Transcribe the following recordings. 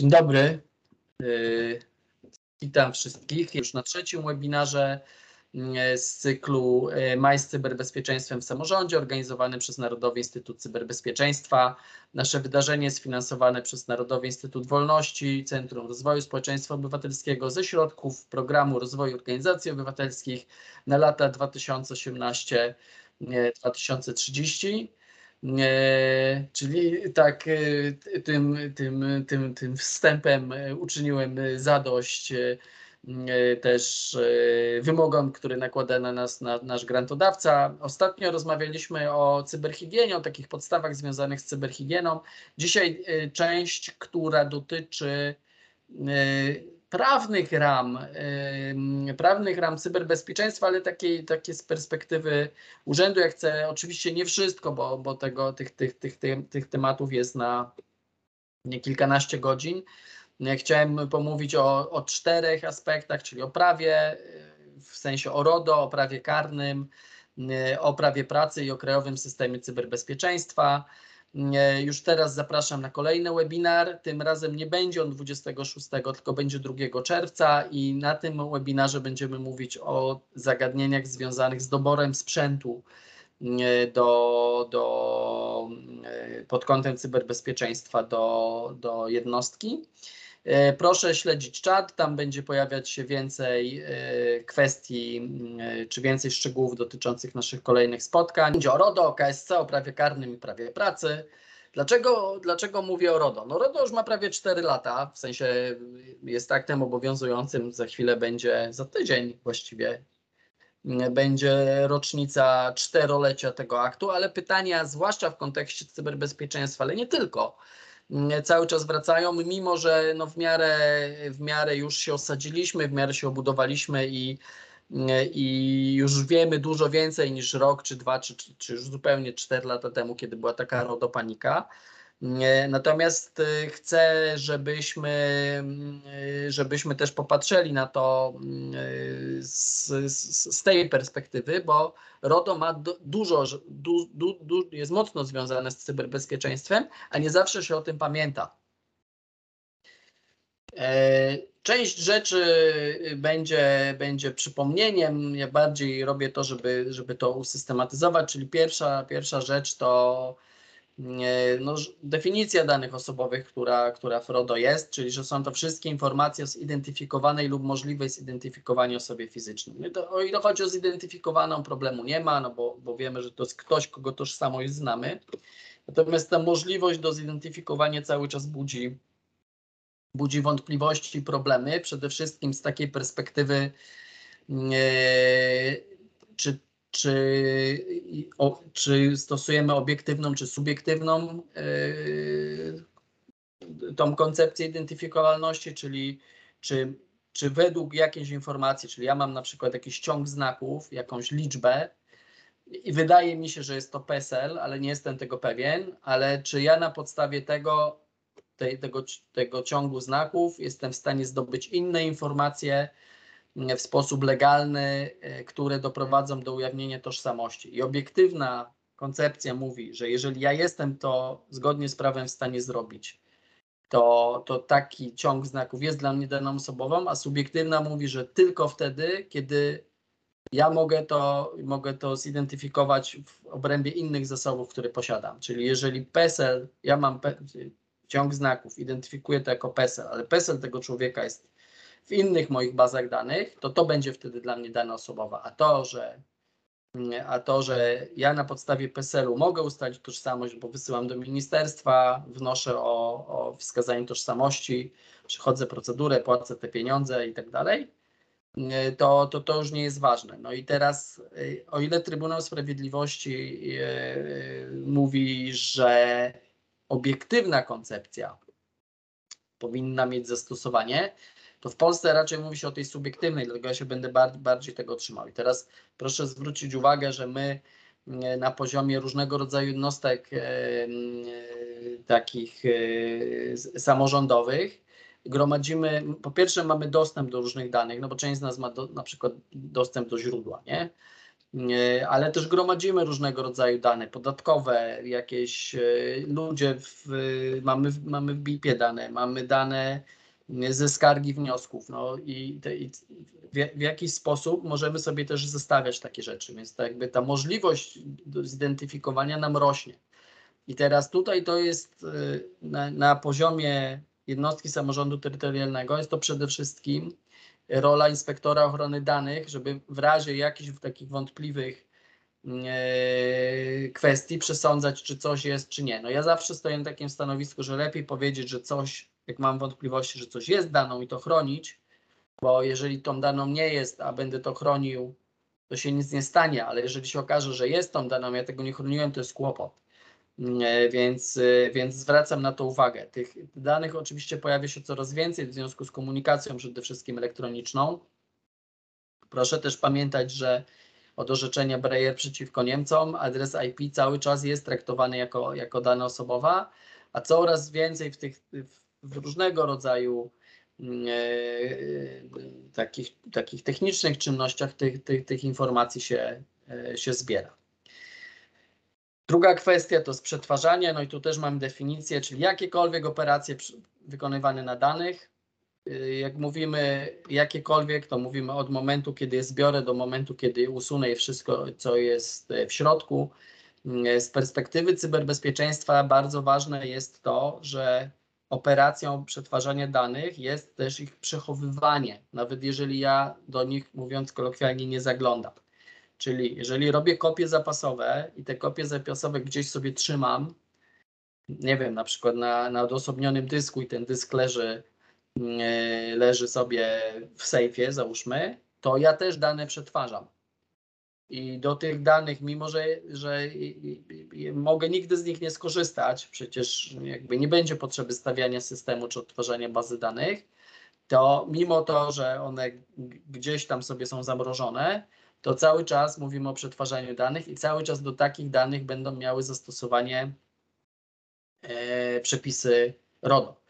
Dzień dobry. Y, witam wszystkich już na trzecim webinarze y, z cyklu y, Maj z cyberbezpieczeństwem w samorządzie, organizowany przez Narodowy Instytut Cyberbezpieczeństwa. Nasze wydarzenie jest finansowane przez Narodowy Instytut Wolności, Centrum Rozwoju Społeczeństwa Obywatelskiego ze środków Programu Rozwoju Organizacji Obywatelskich na lata 2018-2030. E, czyli tak e, tym, tym, tym, tym wstępem e, uczyniłem zadość też wymogom, które nakłada na nas na, nasz grantodawca. Ostatnio rozmawialiśmy o cyberhigienie, o takich podstawach związanych z cyberhigieną. Dzisiaj część, która dotyczy prawnych ram, prawnych ram cyberbezpieczeństwa, ale takiej, takie z perspektywy urzędu. Ja chcę oczywiście nie wszystko, bo, bo tego, tych, tych, tych, tych, tematów jest na nie kilkanaście godzin. Chciałem pomówić o, o czterech aspektach, czyli o prawie, w sensie o RODO, o prawie karnym, o prawie pracy i o krajowym systemie cyberbezpieczeństwa. Już teraz zapraszam na kolejny webinar. Tym razem nie będzie on 26, tylko będzie 2 czerwca i na tym webinarze będziemy mówić o zagadnieniach związanych z doborem sprzętu do, do, pod kątem cyberbezpieczeństwa do, do jednostki. E, proszę śledzić czat, tam będzie pojawiać się więcej e, kwestii e, czy więcej szczegółów dotyczących naszych kolejnych spotkań. Będzie o RODO, o KSC, o prawie karnym i prawie pracy. Dlaczego, dlaczego mówię o RODO? No RODO już ma prawie 4 lata, w sensie jest aktem obowiązującym, za chwilę będzie, za tydzień właściwie, będzie rocznica czterolecia tego aktu, ale pytania, zwłaszcza w kontekście cyberbezpieczeństwa, ale nie tylko, cały czas wracają, mimo że no w, miarę, w miarę już się osadziliśmy, w miarę się obudowaliśmy i, i już wiemy dużo więcej niż rok, czy dwa, czy, czy już zupełnie cztery lata temu, kiedy była taka rodopanika. Natomiast y, chcę, żebyśmy, y, żebyśmy też popatrzyli na to y, z, z, z tej perspektywy, bo RODO ma dużo, du, du, du, jest mocno związane z cyberbezpieczeństwem, a nie zawsze się o tym pamięta. E, część rzeczy będzie, będzie przypomnieniem. Ja bardziej robię to, żeby, żeby to usystematyzować, czyli pierwsza, pierwsza rzecz to no, definicja danych osobowych, która, która w RODO jest, czyli że są to wszystkie informacje o zidentyfikowanej lub możliwej zidentyfikowanej osobie fizycznej. No to, o ile chodzi o zidentyfikowaną, problemu nie ma, no bo, bo wiemy, że to jest ktoś, kogo tożsamość znamy. Natomiast ta możliwość do zidentyfikowania cały czas budzi, budzi wątpliwości i problemy, przede wszystkim z takiej perspektywy, czy czy, o, czy stosujemy obiektywną czy subiektywną yy, tą koncepcję identyfikowalności, czyli czy, czy według jakiejś informacji, czyli ja mam na przykład jakiś ciąg znaków, jakąś liczbę i wydaje mi się, że jest to PESEL, ale nie jestem tego pewien, ale czy ja na podstawie tego, tej, tego, tego ciągu znaków jestem w stanie zdobyć inne informacje, w sposób legalny, e, które doprowadzą do ujawnienia tożsamości. I obiektywna koncepcja mówi, że jeżeli ja jestem to zgodnie z prawem w stanie zrobić, to, to taki ciąg znaków jest dla mnie daną osobową, a subiektywna mówi, że tylko wtedy, kiedy ja mogę to, mogę to zidentyfikować w obrębie innych zasobów, które posiadam. Czyli jeżeli PESEL, ja mam pe, ciąg znaków, identyfikuję to jako PESEL, ale PESEL tego człowieka jest w innych moich bazach danych, to to będzie wtedy dla mnie dana osobowa. A to, że, a to, że ja na podstawie PESEL-u mogę ustalić tożsamość, bo wysyłam do ministerstwa, wnoszę o, o wskazanie tożsamości, przechodzę procedurę, płacę te pieniądze i tak dalej, to, to to już nie jest ważne. No i teraz, o ile Trybunał Sprawiedliwości yy, mówi, że obiektywna koncepcja powinna mieć zastosowanie, to w Polsce raczej mówi się o tej subiektywnej, dlatego ja się będę bardziej, bardziej tego trzymał. I teraz proszę zwrócić uwagę, że my e, na poziomie różnego rodzaju jednostek e, e, takich samorządowych gromadzimy, po pierwsze mamy dostęp do różnych danych, no bo część z nas ma do, na przykład dostęp do źródła, nie? e, ale też gromadzimy różnego rodzaju dane podatkowe, jakieś e, ludzie, w, mamy, mamy w BIP-ie dane, mamy dane ze skargi wniosków, no i, te, i w, w, jakiś sposób możemy sobie też zestawiać takie rzeczy, więc to jakby ta możliwość zidentyfikowania nam rośnie. I teraz tutaj to jest na, na poziomie jednostki samorządu terytorialnego, jest to przede wszystkim rola inspektora ochrony danych, żeby w razie jakichś takich wątpliwych e, kwestii przesądzać, czy coś jest, czy nie. No ja zawsze stoję na takim stanowisku, że lepiej powiedzieć, że coś, jak mam wątpliwości, że coś jest daną i to chronić, bo jeżeli tą daną nie jest, a będę to chronił, to się nic nie stanie, ale jeżeli się okaże, że jest tą daną, ja tego nie chroniłem, to jest kłopot. E, więc, e, więc zwracam na to uwagę. Tych danych oczywiście pojawia się coraz więcej w związku z komunikacją przede wszystkim elektroniczną. Proszę też pamiętać, że od orzeczenia Breyer przeciwko Niemcom adres IP cały czas jest traktowany jako, jako dana osobowa, a coraz więcej w tych w różnego rodzaju e, takich, takich technicznych czynnościach tych, tych, tych informacji się, e, się zbiera. Druga kwestia to przetwarzanie, no i tu też mam definicję, czyli jakiekolwiek operacje wykonywane na danych. Jak mówimy jakiekolwiek, to mówimy od momentu, kiedy je zbiorę, do momentu, kiedy usunę wszystko, co jest e, w środku. Z perspektywy cyberbezpieczeństwa bardzo ważne jest to, że operacją przetwarzania danych jest też ich przechowywanie, nawet jeżeli ja do nich, mówiąc kolokwialnie, nie zaglądam. Czyli jeżeli robię kopie zapasowe i te kopie zapasowe gdzieś sobie trzymam, nie wiem, na przykład na, na odosobnionym dysku i ten dysk leży, yy, leży sobie w sejfie, załóżmy, to ja też dane przetwarzam. I do tych danych, mimo że, że mogę nigdy z nich nie skorzystać, przecież jakby nie będzie potrzeby stawiania systemu czy odtwarzania bazy danych, to mimo to, że one gdzieś tam sobie są zamrożone, to cały czas mówimy o przetwarzaniu danych i cały czas do takich danych będą miały zastosowanie e, przepisy RODO.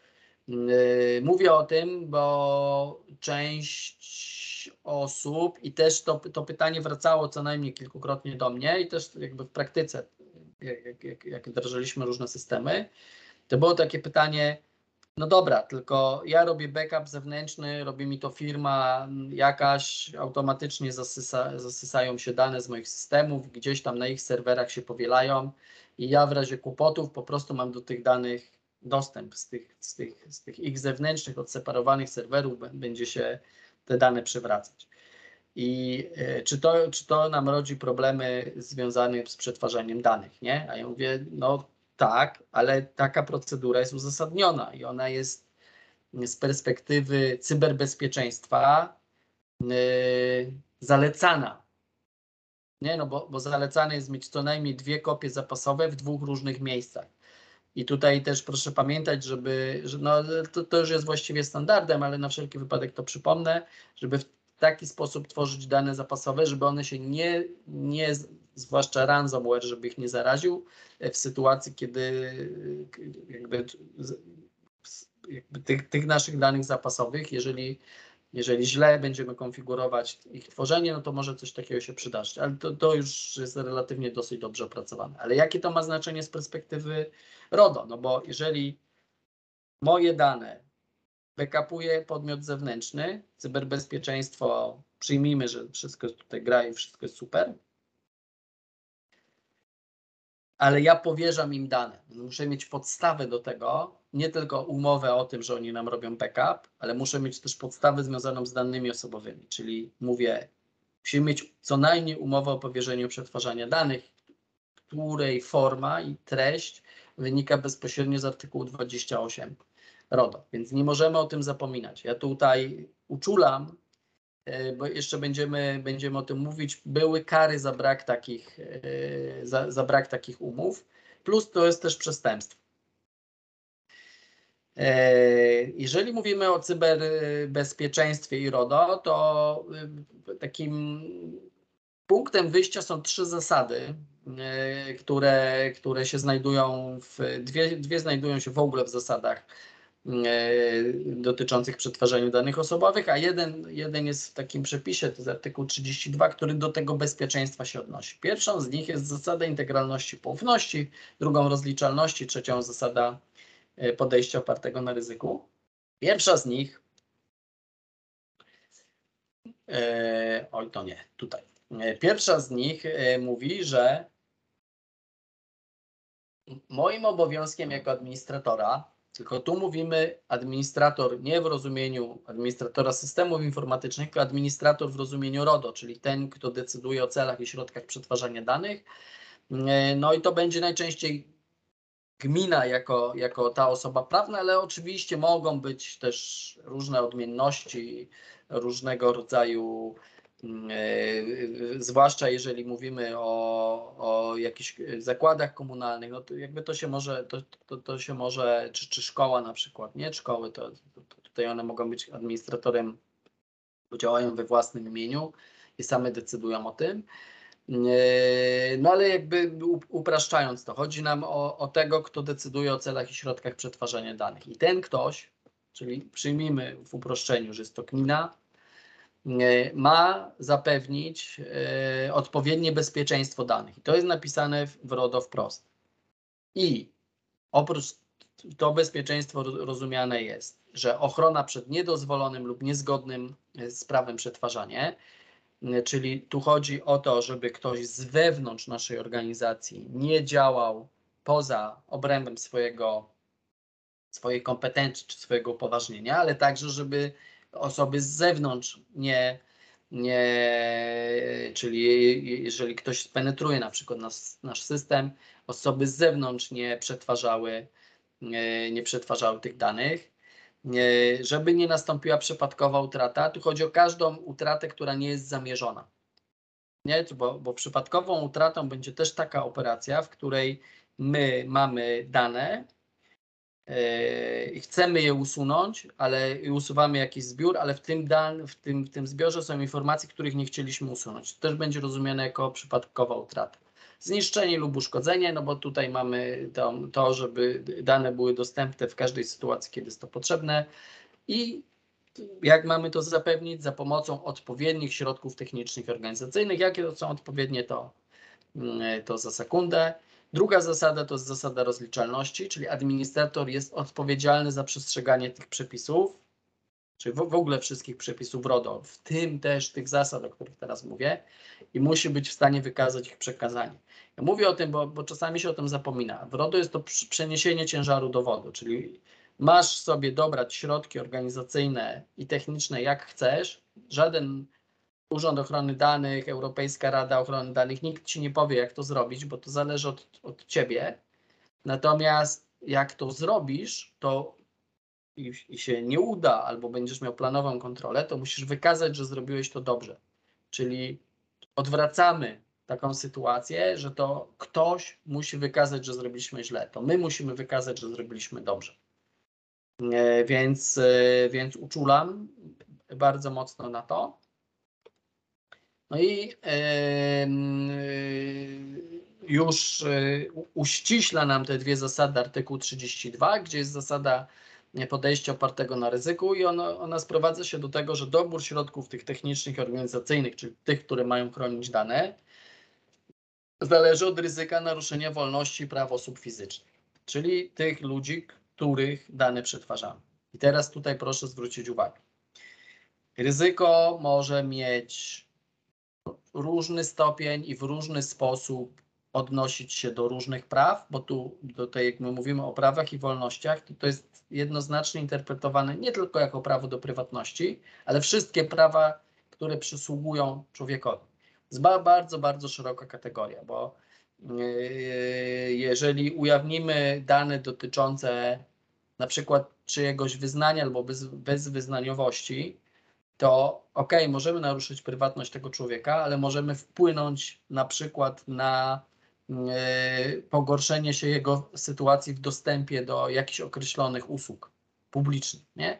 E, mówię o tym, bo część osób i też to, to pytanie wracało co najmniej kilkukrotnie do mnie i też jakby w praktyce, jak, jak, jak wdrażaliśmy różne systemy, to było takie pytanie, no dobra, tylko ja robię backup zewnętrzny, robi mi to firma jakaś, automatycznie zasysa, zasysają się dane z moich systemów, gdzieś tam na ich serwerach się powielają i ja w razie kłopotów po prostu mam do tych danych dostęp z tych, z tych, z tych ich zewnętrznych, odseparowanych serwerów, będzie się te dane przywracać. I e, czy to, czy to nam rodzi problemy związane z przetwarzaniem danych, nie? A ja mówię, no tak, ale taka procedura jest uzasadniona i ona jest z perspektywy cyberbezpieczeństwa yy, zalecana. Nie, no bo, bo zalecane jest mieć co najmniej dwie kopie zapasowe w dwóch różnych miejscach. I tutaj też proszę pamiętać, żeby, że no, to, to już jest właściwie standardem, ale na wszelki wypadek to przypomnę, żeby w taki sposób tworzyć dane zapasowe, żeby one się nie, nie zwłaszcza ransomware, żeby ich nie zaraził e, w sytuacji, kiedy e, jakby, jakby tych, tych naszych danych zapasowych, jeżeli jeżeli źle będziemy konfigurować ich tworzenie, no to może coś takiego się przydarzyć, ale to, to już jest relatywnie dosyć dobrze opracowane. Ale jakie to ma znaczenie z perspektywy RODO? No bo jeżeli moje dane backupuje podmiot zewnętrzny, cyberbezpieczeństwo, przyjmijmy, że wszystko tutaj gra i wszystko jest super, ale ja powierzam im dane. Muszę mieć podstawę do tego, nie tylko umowę o tym, że oni nam robią backup, ale muszę mieć też podstawę związaną z danymi osobowymi, czyli mówię, musimy mieć co najmniej umowę o powierzeniu przetwarzania danych, której forma i treść wynika bezpośrednio z artykułu 28 RODO, więc nie możemy o tym zapominać. Ja tutaj uczulam bo jeszcze będziemy, będziemy o tym mówić, były kary za brak takich, e, za, za brak takich umów, plus to jest też przestępstwo. E, jeżeli mówimy o cyberbezpieczeństwie i RODO, to takim punktem wyjścia są trzy zasady, które, które się znajdują w, dwie, dwie znajdują się w ogóle w zasadach dotyczących przetwarzania danych osobowych, a jeden, jeden jest w takim przepisie, to jest artykuł 32, który do tego bezpieczeństwa się odnosi. Pierwszą z nich jest zasada integralności poufności, drugą rozliczalności, trzecią zasada podejścia opartego na ryzyku. Pierwsza z nich, e, oj to nie, tutaj. Pierwsza z nich mówi, że moim obowiązkiem jako administratora, tylko tu mówimy administrator nie w rozumieniu administratora systemów informatycznych, tylko administrator w rozumieniu RODO, czyli ten, kto decyduje o celach i środkach przetwarzania danych. No i to będzie najczęściej gmina jako, jako ta osoba prawna, ale oczywiście mogą być też różne odmienności, różnego rodzaju zwłaszcza jeżeli mówimy o, o jakichś zakładach komunalnych, no to jakby to się może, to, to, to się może, czy, czy szkoła na przykład, nie szkoły, to, to tutaj one mogą być administratorem, bo działają we własnym imieniu i same decydują o tym. E, no ale jakby upraszczając to, chodzi nam o, o tego, kto decyduje o celach i środkach przetwarzania danych. I ten ktoś, czyli przyjmijmy w uproszczeniu, że jest to gmina, E, ma zapewnić e, odpowiednie bezpieczeństwo danych. I to jest napisane w RODO wprost. I oprócz to bezpieczeństwo rozumiane jest, że ochrona przed niedozwolonym lub niezgodnym e, z prawem przetwarzanie, czyli tu chodzi o to, żeby ktoś z wewnątrz naszej organizacji nie działał poza obrębem swojego, swojej kompetencji czy swojego upoważnienia, ale także, żeby osoby z zewnątrz nie, nie, czyli jeżeli ktoś penetruje na przykład nas, nasz system, osoby z zewnątrz nie przetwarzały, nie, nie przetwarzały tych danych, nie, żeby nie nastąpiła przypadkowa utrata. Tu chodzi o każdą utratę, która nie jest zamierzona. Nie? Bo, bo przypadkową utratą będzie też taka operacja, w której my mamy dane, Yy, chcemy je usunąć, ale usuwamy jakiś zbiór, ale w tym, dan, w, tym, w tym zbiorze są informacje, których nie chcieliśmy usunąć. To też będzie rozumiane jako przypadkowa utrata. Zniszczenie lub uszkodzenie, no bo tutaj mamy to, to, żeby dane były dostępne w każdej sytuacji, kiedy jest to potrzebne i jak mamy to zapewnić? Za pomocą odpowiednich środków technicznych i organizacyjnych. Jakie to są odpowiednie, to, to za sekundę. Druga zasada to jest zasada rozliczalności, czyli administrator jest odpowiedzialny za przestrzeganie tych przepisów, czyli w, w ogóle wszystkich przepisów RODO, w tym też tych zasad, o których teraz mówię, i musi być w stanie wykazać ich przekazanie. Ja mówię o tym, bo, bo czasami się o tym zapomina. W RODO jest to przeniesienie ciężaru dowodu, czyli masz sobie dobrać środki organizacyjne i techniczne jak chcesz, żaden Urząd Ochrony Danych, Europejska Rada Ochrony Danych, nikt ci nie powie, jak to zrobić, bo to zależy od, od ciebie. Natomiast jak to zrobisz, to i, i się nie uda, albo będziesz miał planową kontrolę, to musisz wykazać, że zrobiłeś to dobrze. Czyli odwracamy taką sytuację, że to ktoś musi wykazać, że zrobiliśmy źle. To my musimy wykazać, że zrobiliśmy dobrze. E, więc, e, więc uczulam bardzo mocno na to. No i już e, uściśla nam te dwie zasady artykuł 32, gdzie jest zasada podejścia opartego na ryzyku i ona, ona sprowadza się do tego, że dobór środków tych technicznych i organizacyjnych, czyli tych, które mają chronić dane, zależy od ryzyka naruszenia wolności i praw osób fizycznych, czyli tych ludzi, których dane przetwarzamy. I teraz tutaj proszę zwrócić uwagę. Ryzyko może mieć różny stopień i w różny sposób odnosić się do różnych praw, bo tu tutaj jak my mówimy o prawach i wolnościach, to, to jest jednoznacznie interpretowane nie tylko jako prawo do prywatności, ale wszystkie prawa, które przysługują człowiekowi. Jest bardzo, bardzo szeroka kategoria, bo yy, jeżeli ujawnimy dane dotyczące na przykład czyjegoś wyznania albo bez, bezwyznaniowości, to ok, możemy naruszyć prywatność tego człowieka, ale możemy wpłynąć na przykład na e, pogorszenie się jego sytuacji w dostępie do jakichś określonych usług publicznych, nie?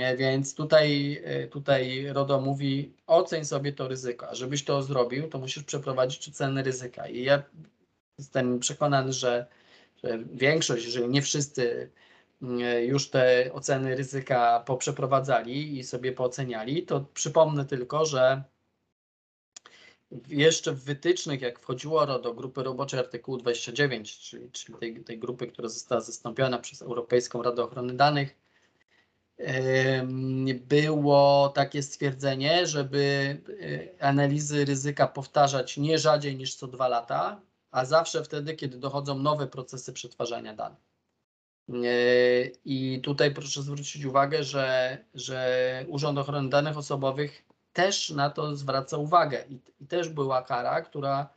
E, więc tutaj, e, tutaj RODO mówi, oceń sobie to ryzyko. A żebyś to zrobił, to musisz przeprowadzić ocenę ryzyka. I ja jestem przekonany, że, że większość, jeżeli nie wszyscy już te oceny ryzyka poprzeprowadzali i sobie pooceniali, to przypomnę tylko, że jeszcze w wytycznych, jak wchodziło do grupy roboczej artykułu 29, czyli, czyli tej, tej grupy, która została zastąpiona przez Europejską Radę Ochrony Danych, było takie stwierdzenie, żeby e, analizy ryzyka powtarzać nie rzadziej niż co dwa lata, a zawsze wtedy, kiedy dochodzą nowe procesy przetwarzania danych. E, I tutaj proszę zwrócić uwagę, że, że Urząd Ochrony Danych Osobowych też na to zwraca uwagę i, i też była kara, która,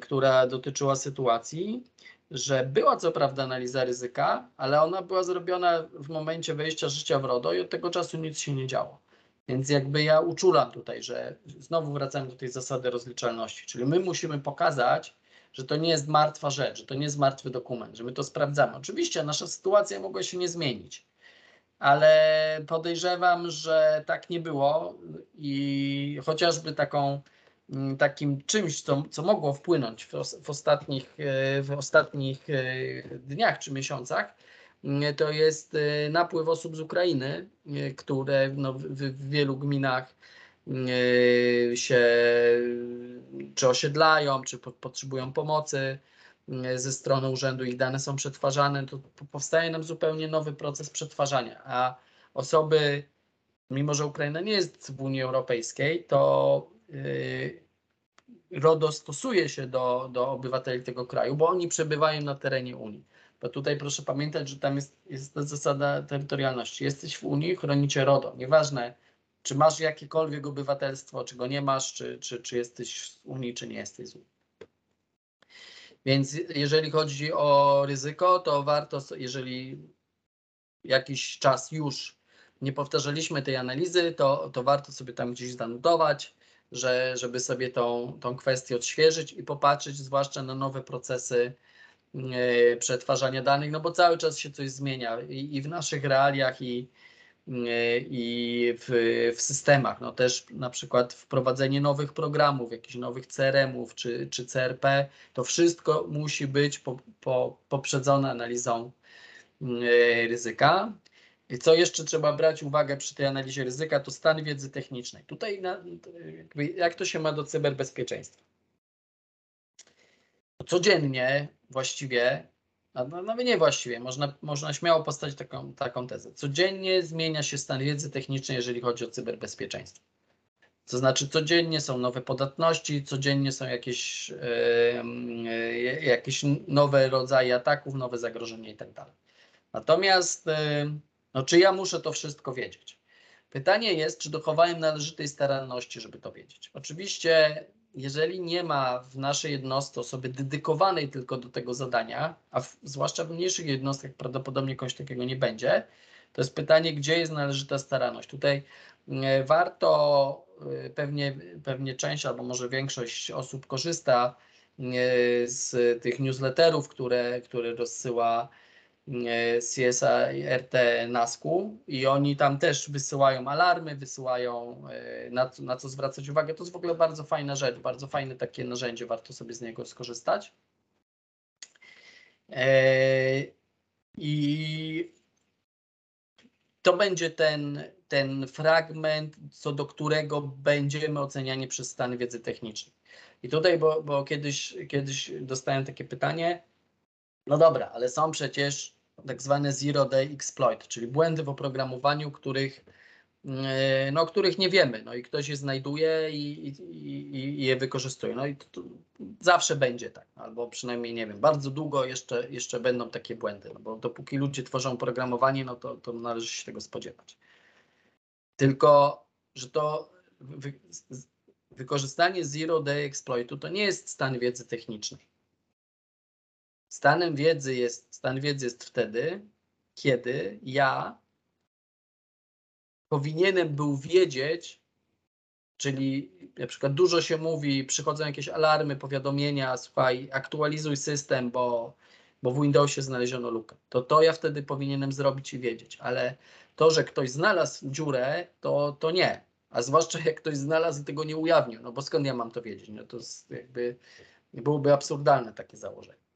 która dotyczyła sytuacji, że była co prawda analiza ryzyka, ale ona była zrobiona w momencie wejścia życia w RODO i od tego czasu nic się nie działo. Więc jakby ja uczulam tutaj, że znowu wracamy do tej zasady rozliczalności, czyli my musimy pokazać, że to nie jest martwa rzecz, że to nie jest martwy dokument, że my to sprawdzamy. Oczywiście nasza sytuacja mogła się nie zmienić, ale podejrzewam, że tak nie było i chociażby taką Mm, takim czymś, co, co mogło wpłynąć w, w, ostatnich, e, w ostatnich e, dniach czy miesiącach, mm, to jest e, napływ osób z Ukrainy, które no, w, w wielu gminach się czy osiedlają, czy po, potrzebują pomocy ze strony urzędu, ich dane są przetwarzane, to powstaje nam zupełnie nowy proces przetwarzania, a osoby, mimo że Ukraina nie jest w Unii Europejskiej, to Y, RODO stosuje się do, do obywateli tego kraju, bo oni przebywają na terenie Unii. Bo tutaj proszę pamiętać, że tam jest, jest ta zasada terytorialności. Jesteś w Unii, chronicie RODO. Nieważne, czy masz jakiekolwiek obywatelstwo, czy go nie masz, czy, czy, czy jesteś z Unii, czy nie jesteś z Unii. Więc jeżeli chodzi o ryzyko, to warto, jeżeli jakiś czas już nie powtarzaliśmy tej analizy, to, to warto sobie tam gdzieś zanotować że, żeby sobie tą, tą kwestię odświeżyć i popatrzeć zwłaszcza na nowe procesy e, przetwarzania danych, no bo cały czas się coś zmienia i, i w naszych realiach, i, i w, w, systemach. No też na przykład wprowadzenie nowych programów, jakichś nowych CRM-ów czy, czy CRP, to wszystko musi być po, po, poprzedzone analizą e, ryzyka. Co jeszcze trzeba brać uwagę przy tej analizie ryzyka, to stan wiedzy technicznej. Tutaj na, jak to się ma do cyberbezpieczeństwa? Codziennie właściwie, nawet nie właściwie, można, można śmiało postawić taką, taką tezę. Codziennie zmienia się stan wiedzy technicznej, jeżeli chodzi o cyberbezpieczeństwo. To znaczy, codziennie są nowe podatności, codziennie są jakieś, yy, jakieś nowe rodzaje ataków, nowe zagrożenia itd. Tak Natomiast yy, no, czy ja muszę to wszystko wiedzieć? Pytanie jest, czy dochowałem należytej staranności, żeby to wiedzieć. Oczywiście, jeżeli nie ma w naszej jednostce osoby dedykowanej tylko do tego zadania, a w, zwłaszcza w mniejszych jednostkach prawdopodobnie kogoś takiego nie będzie, to jest pytanie, gdzie jest należyta staranność. Tutaj e, warto, e, pewnie, pewnie część albo może większość osób korzysta e, z tych newsletterów, które, które rozsyła E, CSA RT NASKU i oni tam też wysyłają alarmy, wysyłają e, na, na co zwracać uwagę. To jest w ogóle bardzo fajna rzecz, bardzo fajne takie narzędzie, warto sobie z niego skorzystać. E, I to będzie ten, ten fragment, co do którego będziemy oceniani przez stan wiedzy technicznej. I tutaj, bo, bo kiedyś, kiedyś dostałem takie pytanie, no dobra, ale są przecież tak zwane zero day exploit, czyli błędy w oprogramowaniu, których, e, no, których nie wiemy, no i ktoś je znajduje i, i, i je wykorzystuje. No i to, to zawsze będzie tak, albo przynajmniej nie wiem, bardzo długo jeszcze, jeszcze będą takie błędy, no bo dopóki ludzie tworzą programowanie, no to, to należy się tego spodziewać. Tylko, że to wy, wykorzystanie zero day exploitu to nie jest stan wiedzy technicznej. Stanem wiedzy jest, stan wiedzy jest wtedy, kiedy ja powinienem był wiedzieć, czyli na przykład dużo się mówi, przychodzą jakieś alarmy, powiadomienia, słuchaj, aktualizuj system, bo, bo w Windowsie znaleziono lukę. To to ja wtedy powinienem zrobić i wiedzieć, ale to, że ktoś znalazł dziurę, to, to nie. A zwłaszcza jak ktoś znalazł i tego nie ujawnił, no bo skąd ja mam to wiedzieć? No to jakby byłoby absurdalne takie założenie.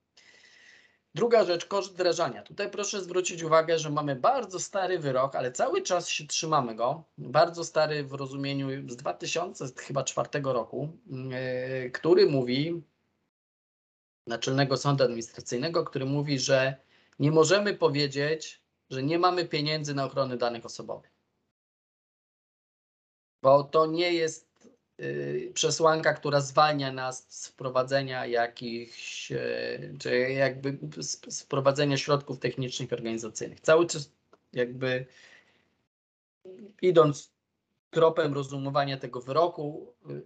Druga rzecz, koszt wdrażania. Tutaj proszę zwrócić uwagę, że mamy bardzo stary wyrok, ale cały czas się trzymamy go. Bardzo stary w rozumieniu z 2004 roku, yy, który mówi, Naczelnego Sądu Administracyjnego, który mówi, że nie możemy powiedzieć, że nie mamy pieniędzy na ochronę danych osobowych. Bo to nie jest przesłanka, która zwalnia nas z wprowadzenia jakichś, y, czy jakby z, wprowadzenia środków technicznych i organizacyjnych. Cały czas jakby idąc tropem rozumowania tego wyroku, y,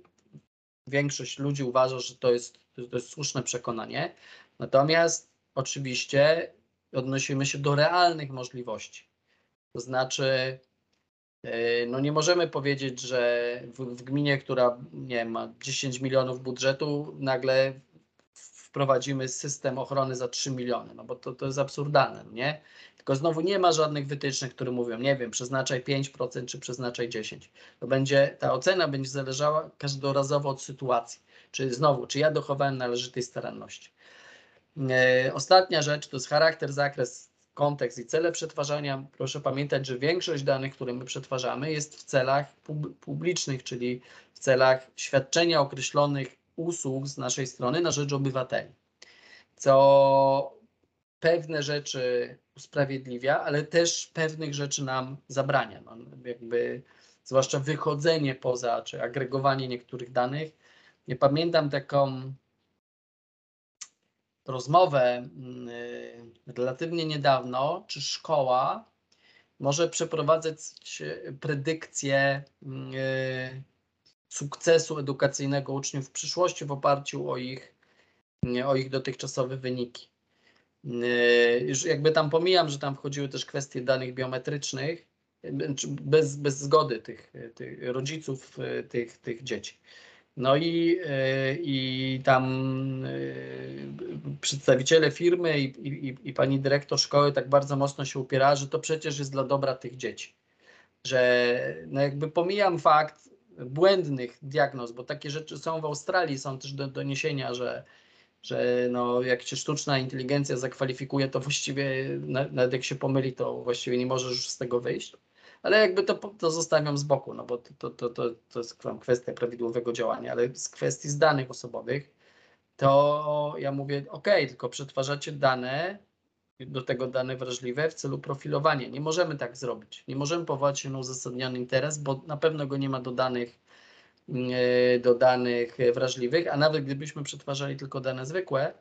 większość ludzi uważa, że to jest, to jest słuszne przekonanie. Natomiast oczywiście odnosimy się do realnych możliwości. To znaczy, no nie możemy powiedzieć, że w, w gminie, która nie ma 10 milionów budżetu, nagle wprowadzimy system ochrony za 3 miliony, no bo to, to jest absurdalne, nie? Tylko znowu nie ma żadnych wytycznych, które mówią, nie wiem, przeznaczaj 5% czy przeznaczaj 10%. To będzie, ta ocena będzie zależała każdorazowo od sytuacji. Czy znowu, czy ja dochowałem należytej staranności. E, ostatnia rzecz to jest charakter, zakres, kontekst i cele przetwarzania. Proszę pamiętać, że większość danych, które my przetwarzamy, jest w celach publicznych, czyli w celach świadczenia określonych usług z naszej strony na rzecz obywateli. Co pewne rzeczy usprawiedliwia, ale też pewnych rzeczy nam zabrania. No, jakby zwłaszcza wychodzenie poza, czy agregowanie niektórych danych. Nie pamiętam taką rozmowę yy, relatywnie niedawno, czy szkoła może przeprowadzać predykcję yy, sukcesu edukacyjnego uczniów w przyszłości w oparciu o ich, o ich dotychczasowe wyniki. Już jakby tam pomijam, że tam wchodziły też kwestie danych biometrycznych, bez, bez zgody tych, tych rodziców tych, tych dzieci. No i, e, i tam e, przedstawiciele firmy i, i, i pani dyrektor szkoły tak bardzo mocno się upiera, że to przecież jest dla dobra tych dzieci. Że no jakby pomijam fakt błędnych diagnoz, bo takie rzeczy są w Australii, są też do doniesienia, że, że no jak się sztuczna inteligencja zakwalifikuje, to właściwie nawet jak się pomyli, to właściwie nie możesz już z tego wyjść ale jakby to, to zostawiam z boku, no bo to, to, to, to jest kwestia prawidłowego działania, ale z kwestii z danych osobowych, to ja mówię, ok, tylko przetwarzacie dane, do tego dane wrażliwe w celu profilowania. Nie możemy tak zrobić. Nie możemy powołać się na uzasadniony interes, bo na pewno go nie ma do danych, e, do danych wrażliwych, a nawet gdybyśmy przetwarzali tylko dane zwykłe,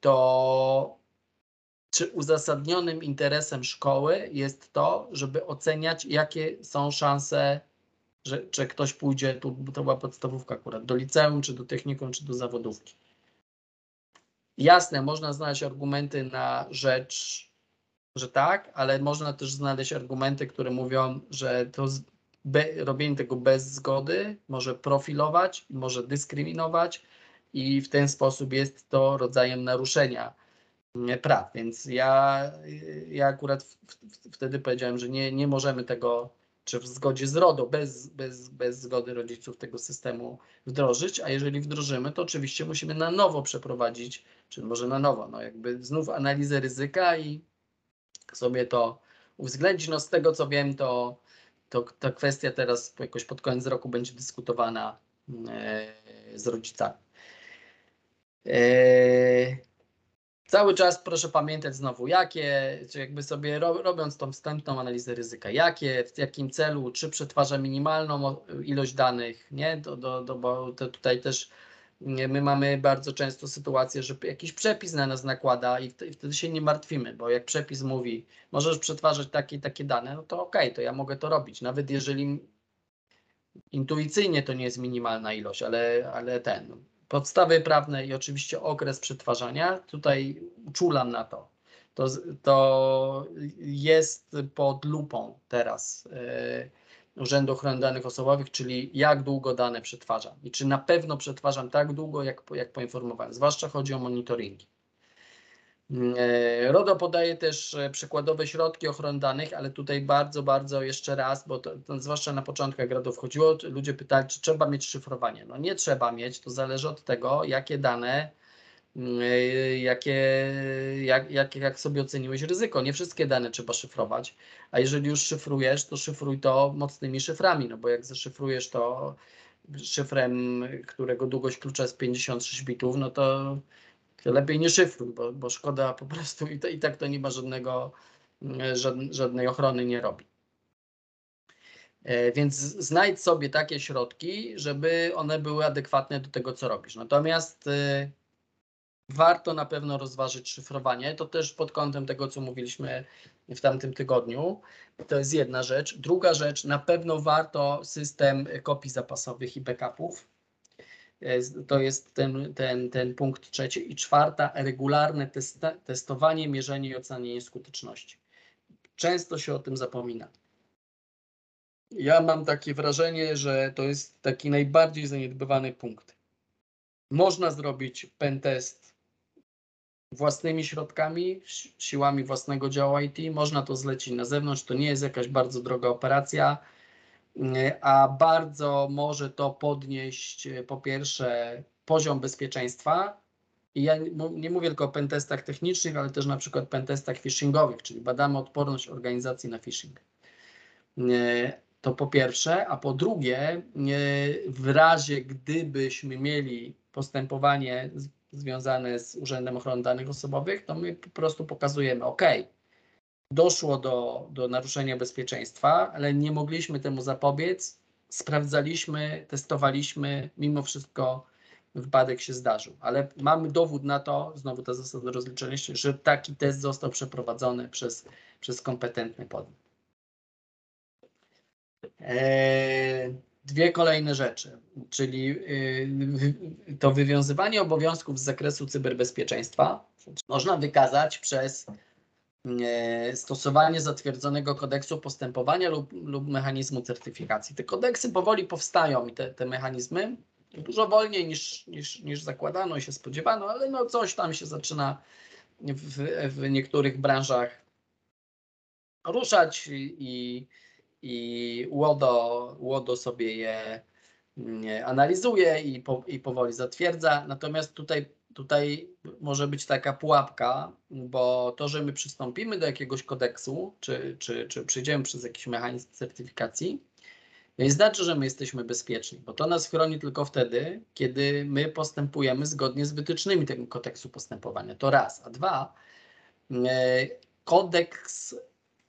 to czy uzasadnionym interesem szkoły jest to, żeby oceniać, jakie są szanse, że, że ktoś pójdzie, tu to była podstawówka akurat, do liceum, czy do technikum, czy do zawodówki. Jasne, można znaleźć argumenty na rzecz, że tak, ale można też znaleźć argumenty, które mówią, że to be, robienie tego bez zgody może profilować, może dyskryminować i w ten sposób jest to rodzajem naruszenia praw. Więc ja, ja akurat w, w, wtedy powiedziałem, że nie, nie możemy tego, czy w zgodzie z RODO, bez, bez, bez zgody rodziców tego systemu wdrożyć, a jeżeli wdrożymy, to oczywiście musimy na nowo przeprowadzić, czy może na nowo, no jakby znów analizę ryzyka i sobie to uwzględnić. No z tego co wiem, to, to ta kwestia teraz jakoś pod koniec roku będzie dyskutowana e, z rodzicami. E, Cały czas proszę pamiętać znowu, jakie, czy jakby sobie robiąc tą wstępną analizę ryzyka, jakie, w jakim celu, czy przetwarza minimalną ilość danych, nie? Do, do, do, bo tutaj też my mamy bardzo często sytuację, że jakiś przepis na nas nakłada i wtedy się nie martwimy, bo jak przepis mówi, możesz przetwarzać takie takie dane, no to okej, okay, to ja mogę to robić, nawet jeżeli intuicyjnie to nie jest minimalna ilość, ale, ale ten, podstawy prawne i oczywiście okres przetwarzania, tutaj czulam na to. To, to jest pod lupą teraz yy, Urzędu Ochrony Danych Osobowych, czyli jak długo dane przetwarzam i czy na pewno przetwarzam tak długo, jak, jak poinformowałem. Zwłaszcza chodzi o monitoringi. E, RODO podaje też e, przykładowe środki ochrony danych, ale tutaj bardzo, bardzo jeszcze raz, bo to, to zwłaszcza na początku jak RODO wchodziło, ludzie pytali, czy trzeba mieć szyfrowanie. No nie trzeba mieć, to zależy od tego, jakie dane y, jakie, jak, jak, jak sobie oceniłeś ryzyko. Nie wszystkie dane trzeba szyfrować, a jeżeli już szyfrujesz, to szyfruj to mocnymi szyframi, no bo jak zaszyfrujesz to szyfrem, którego długość klucza jest 56 bitów, no to lepiej nie szyfruj, bo, bo szkoda po prostu i, to, i tak to nie ma żadnego, żadnej ochrony nie robi. E, więc znajdź sobie takie środki, żeby one były adekwatne do tego, co robisz. Natomiast e, warto na pewno rozważyć szyfrowanie. To też pod kątem tego, co mówiliśmy w tamtym tygodniu. To jest jedna rzecz. Druga rzecz, na pewno warto system kopii zapasowych i backupów. E, to jest ten, ten, ten punkt trzeci. I czwarta, regularne testowanie, mierzenie i ocenianie skuteczności. Często się o tym zapomina. Ja mam takie wrażenie, że to jest taki najbardziej zaniedbywany punkt. Można zrobić pentest własnymi środkami, siłami własnego działu IT, można to zlecić na zewnątrz, to nie jest jakaś bardzo droga operacja, a bardzo może to podnieść po pierwsze poziom bezpieczeństwa. I ja nie mówię tylko o pentestach technicznych, ale też na przykład pentestach phishingowych, czyli badamy odporność organizacji na phishing. To po pierwsze, a po drugie, w razie gdybyśmy mieli postępowanie związane z Urzędem Ochrony Danych Osobowych, to my po prostu pokazujemy, OK, doszło do, do naruszenia bezpieczeństwa, ale nie mogliśmy temu zapobiec, sprawdzaliśmy, testowaliśmy, mimo wszystko wypadek się zdarzył, ale mamy dowód na to, znowu ta zasada rozliczenia się, że taki test został przeprowadzony przez, przez kompetentny podmiot. E, dwie kolejne rzeczy, czyli y, to wywiązywanie obowiązków z zakresu cyberbezpieczeństwa można wykazać przez stosowanie zatwierdzonego kodeksu postępowania lub, lub mechanizmu certyfikacji. Te kodeksy powoli powstają i te, te mechanizmy dużo wolniej niż, niż, niż zakładano i się spodziewano, ale no coś tam się zaczyna w, w niektórych branżach ruszać i, i Łodo, Łodo sobie je mm, analizuje i, po, i powoli zatwierdza. Natomiast tutaj, tutaj może być taka pułapka, bo to, że my przystąpimy do jakiegoś kodeksu, czy, czy, czy przejdziemy przez jakiś mechanizm certyfikacji, nie znaczy, że my jesteśmy bezpieczni, bo to nas chroni tylko wtedy, kiedy my postępujemy zgodnie z wytycznymi tego kodeksu postępowania. To raz. A dwa, e, kodeks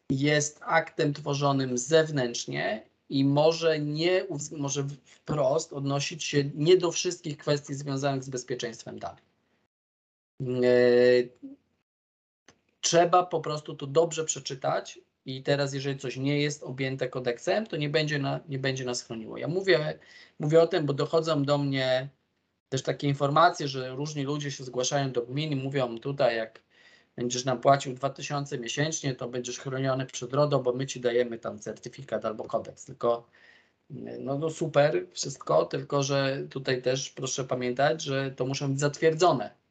jest aktem tworzonym zewnętrznie i może nie, może wprost odnosić się nie do wszystkich kwestii związanych z bezpieczeństwem danych. E, trzeba po prostu to dobrze przeczytać i teraz, jeżeli coś nie jest objęte kodeksem, to nie będzie, na, nie będzie nas chroniło. Ja mówię, mówię o tym, bo dochodzą do mnie też takie informacje, że różni ludzie się zgłaszają do gmin i mówią tutaj, jak będziesz nam płacił 2000 miesięcznie, to będziesz chroniony przed RODO, bo my ci dajemy tam certyfikat albo kodeks. Tylko no, no super, wszystko, tylko że tutaj też proszę pamiętać, że to muszą być zatwierdzone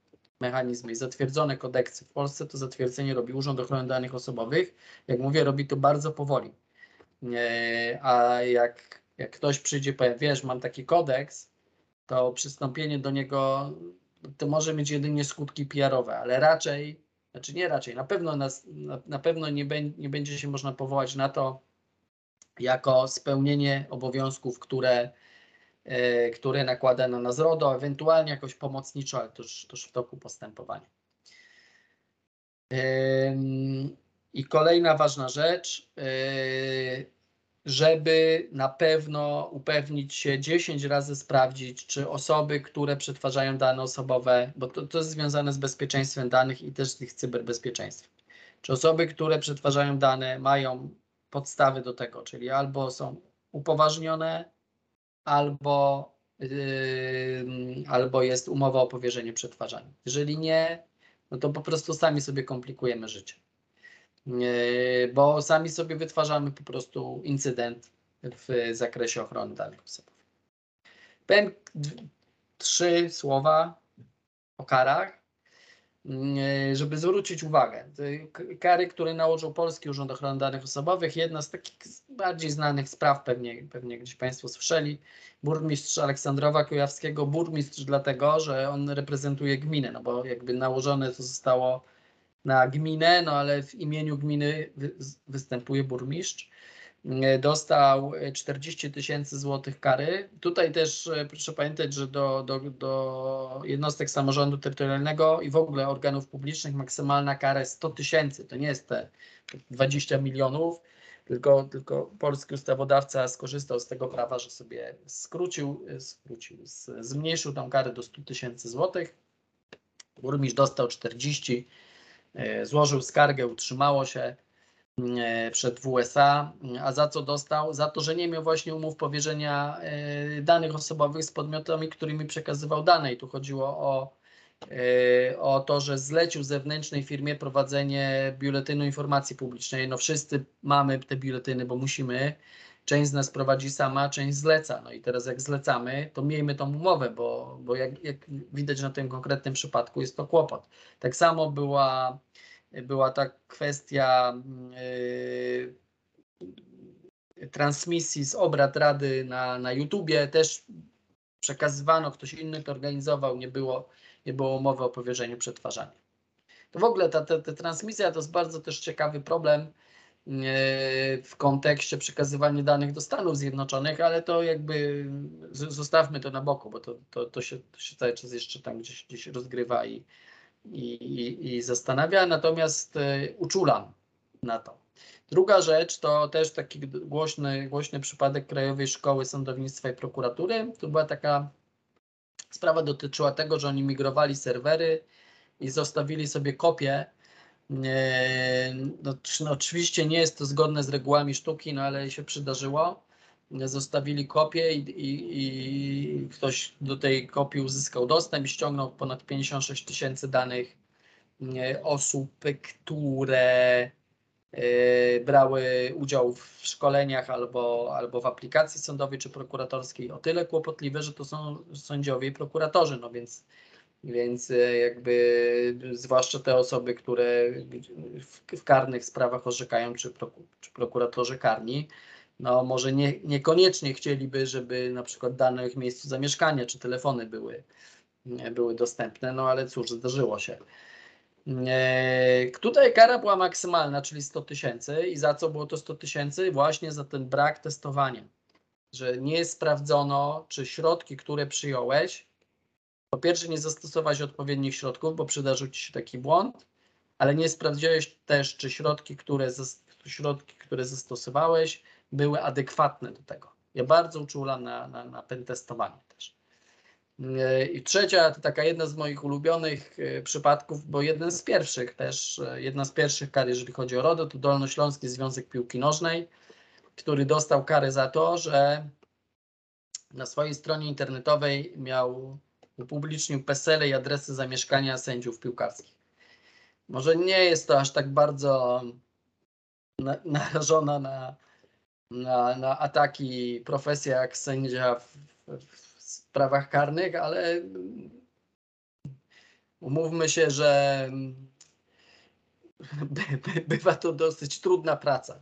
mechanizmy i zatwierdzone kodeksy. W Polsce to zatwierdzenie robi Urząd Ochrony Danych Osobowych. Jak mówię, robi to bardzo powoli. A jak, jak ktoś przyjdzie i powie, wiesz, mam taki kodeks, to przystąpienie do niego to może mieć jedynie skutki PR-owe, ale raczej znaczy nie raczej, na pewno, nas, na, na pewno nie, be, nie będzie się można powołać na to jako spełnienie obowiązków, które, e, które nakłada na nas RODO, ewentualnie jakoś pomocniczo, ale to już, to już w toku postępowania. I kolejna ważna rzecz, e, żeby na pewno upewnić się, 10 razy sprawdzić, czy osoby, które przetwarzają dane osobowe, bo to, to jest związane z bezpieczeństwem danych i też z ich cyberbezpieczeństwem. Czy osoby, które przetwarzają dane, mają podstawy do tego, czyli albo są upoważnione, albo, yy, albo jest umowa o powierzenie przetwarzania. Jeżeli nie, no to po prostu sami sobie komplikujemy życie bo sami sobie wytwarzamy po prostu incydent w zakresie ochrony danych osobowych. Powiem trzy słowa o karach. Mm, żeby zwrócić uwagę. Kary, które nałożył Polski Urząd Ochrony Danych Osobowych, jedna z takich bardziej znanych spraw, pewnie, pewnie gdzieś Państwo słyszeli, burmistrz Aleksandrowa Kujawskiego, burmistrz dlatego, że on reprezentuje gminę, no bo jakby nałożone to zostało na gminę, no ale w imieniu gminy występuje burmistrz. E, dostał 40 tysięcy złotych kary. Tutaj też e, proszę pamiętać, że do, do, do jednostek samorządu terytorialnego i w ogóle organów publicznych maksymalna kara jest 100 tysięcy. To nie jest te 20 milionów, tylko, tylko polski ustawodawca skorzystał z tego prawa, że sobie skrócił, e, skrócił zmniejszył tą karę do 100 tysięcy złotych. Burmistrz dostał 40, złożył skargę, utrzymało się E, przed WSA, a za co dostał? Za to, że nie miał właśnie umów powierzenia e, danych osobowych z podmiotami, którymi przekazywał dane. I tu chodziło o, e, o to, że zlecił zewnętrznej firmie prowadzenie biuletynu informacji publicznej. No wszyscy mamy te biuletyny, bo musimy. Część z nas prowadzi sama, część zleca. No i teraz jak zlecamy, to miejmy tą umowę, bo, bo jak, jak widać na tym konkretnym przypadku jest to kłopot. Tak samo była była ta kwestia yy, transmisji z obrad Rady na, na YouTubie, też przekazywano, ktoś inny to organizował, nie było, nie było mowy o powierzeniu przetwarzania. To w ogóle ta, ta, ta transmisja to jest bardzo też ciekawy problem yy, w kontekście przekazywania danych do Stanów Zjednoczonych, ale to jakby zostawmy to na boku, bo to, to, to, się, to się cały czas jeszcze tam gdzieś, gdzieś rozgrywa i, i, i, zastanawia, natomiast e, uczulam na to. Druga rzecz to też taki głośny, głośny przypadek Krajowej Szkoły Sądownictwa i Prokuratury. To była taka sprawa dotyczyła tego, że oni migrowali serwery i zostawili sobie kopie. E, no, no, oczywiście nie jest to zgodne z regułami sztuki, no ale się przydarzyło zostawili kopię i, i, i, ktoś do tej kopii uzyskał dostęp i ściągnął ponad 56 tysięcy danych osób, które e, brały udział w szkoleniach albo, albo w aplikacji sądowej czy prokuratorskiej. O tyle kłopotliwe, że to są sędziowie i prokuratorzy, no więc, więc e, jakby zwłaszcza te osoby, które w, w karnych sprawach orzekają, czy, czy prokuratorzy karni, no może nie, niekoniecznie chcieliby, żeby na przykład dane ich miejscu zamieszkania czy telefony były, były dostępne, no ale cóż, zdarzyło się. E, tutaj kara była maksymalna, czyli 100 tysięcy. I za co było to 100 tysięcy? Właśnie za ten brak testowania. Że nie sprawdzono, czy środki, które przyjąłeś, po pierwsze nie zastosowałeś odpowiednich środków, bo przydarzył ci się taki błąd, ale nie sprawdziłeś też, czy środki, które, środki, które zastosowałeś, były adekwatne do tego. Ja bardzo uczulam na, na, na pentestowanie też. I trzecia, to taka jedna z moich ulubionych e, przypadków, bo jeden z pierwszych też, e, jedna z pierwszych kar, jeżeli chodzi o RODO, to Dolnośląski Związek Piłki Nożnej, który dostał karę za to, że na swojej stronie internetowej miał upublicznił PESEL i adresy zamieszkania sędziów piłkarskich. Może nie jest to aż tak bardzo na, narażona na, na, na ataki profesja jak sędzia w, w sprawach karnych, ale umówmy się, że by, by, bywa to dosyć trudna praca.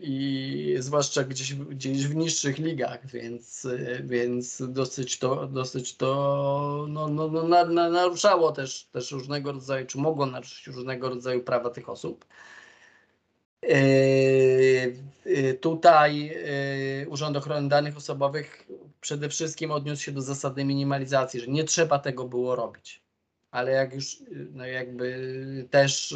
I zwłaszcza gdzieś, gdzieś w niższych ligach, więc, więc dosyć to, dosyć to no, no, no, na, na, naruszało też, też różnego rodzaju, czy mogło naruszyć różnego rodzaju prawa tych osób. Yy, yy, tutaj yy, Urząd Ochrony Danych Osobowych przede wszystkim odniósł się do zasady minimalizacji, że nie trzeba tego było robić. Ale jak już no jakby też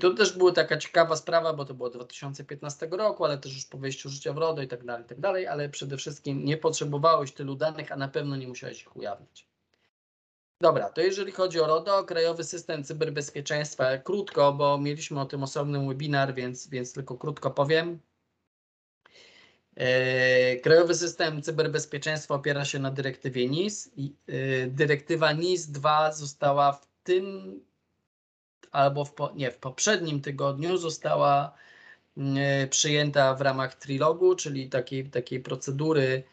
to też była taka ciekawa sprawa, bo to było 2015 roku, ale też już po wejściu życia w RODO i tak dalej, i tak dalej, ale przede wszystkim nie potrzebowałeś tylu danych, a na pewno nie musiałeś ich ujawnić. Dobra, to jeżeli chodzi o RODO, Krajowy System Cyberbezpieczeństwa, krótko, bo mieliśmy o tym osobny webinar, więc, więc tylko krótko powiem. E, Krajowy System Cyberbezpieczeństwa opiera się na dyrektywie NIS. E, dyrektywa NIS 2 została w tym albo w, nie, w poprzednim tygodniu została e, przyjęta w ramach trilogu, czyli takiej, takiej procedury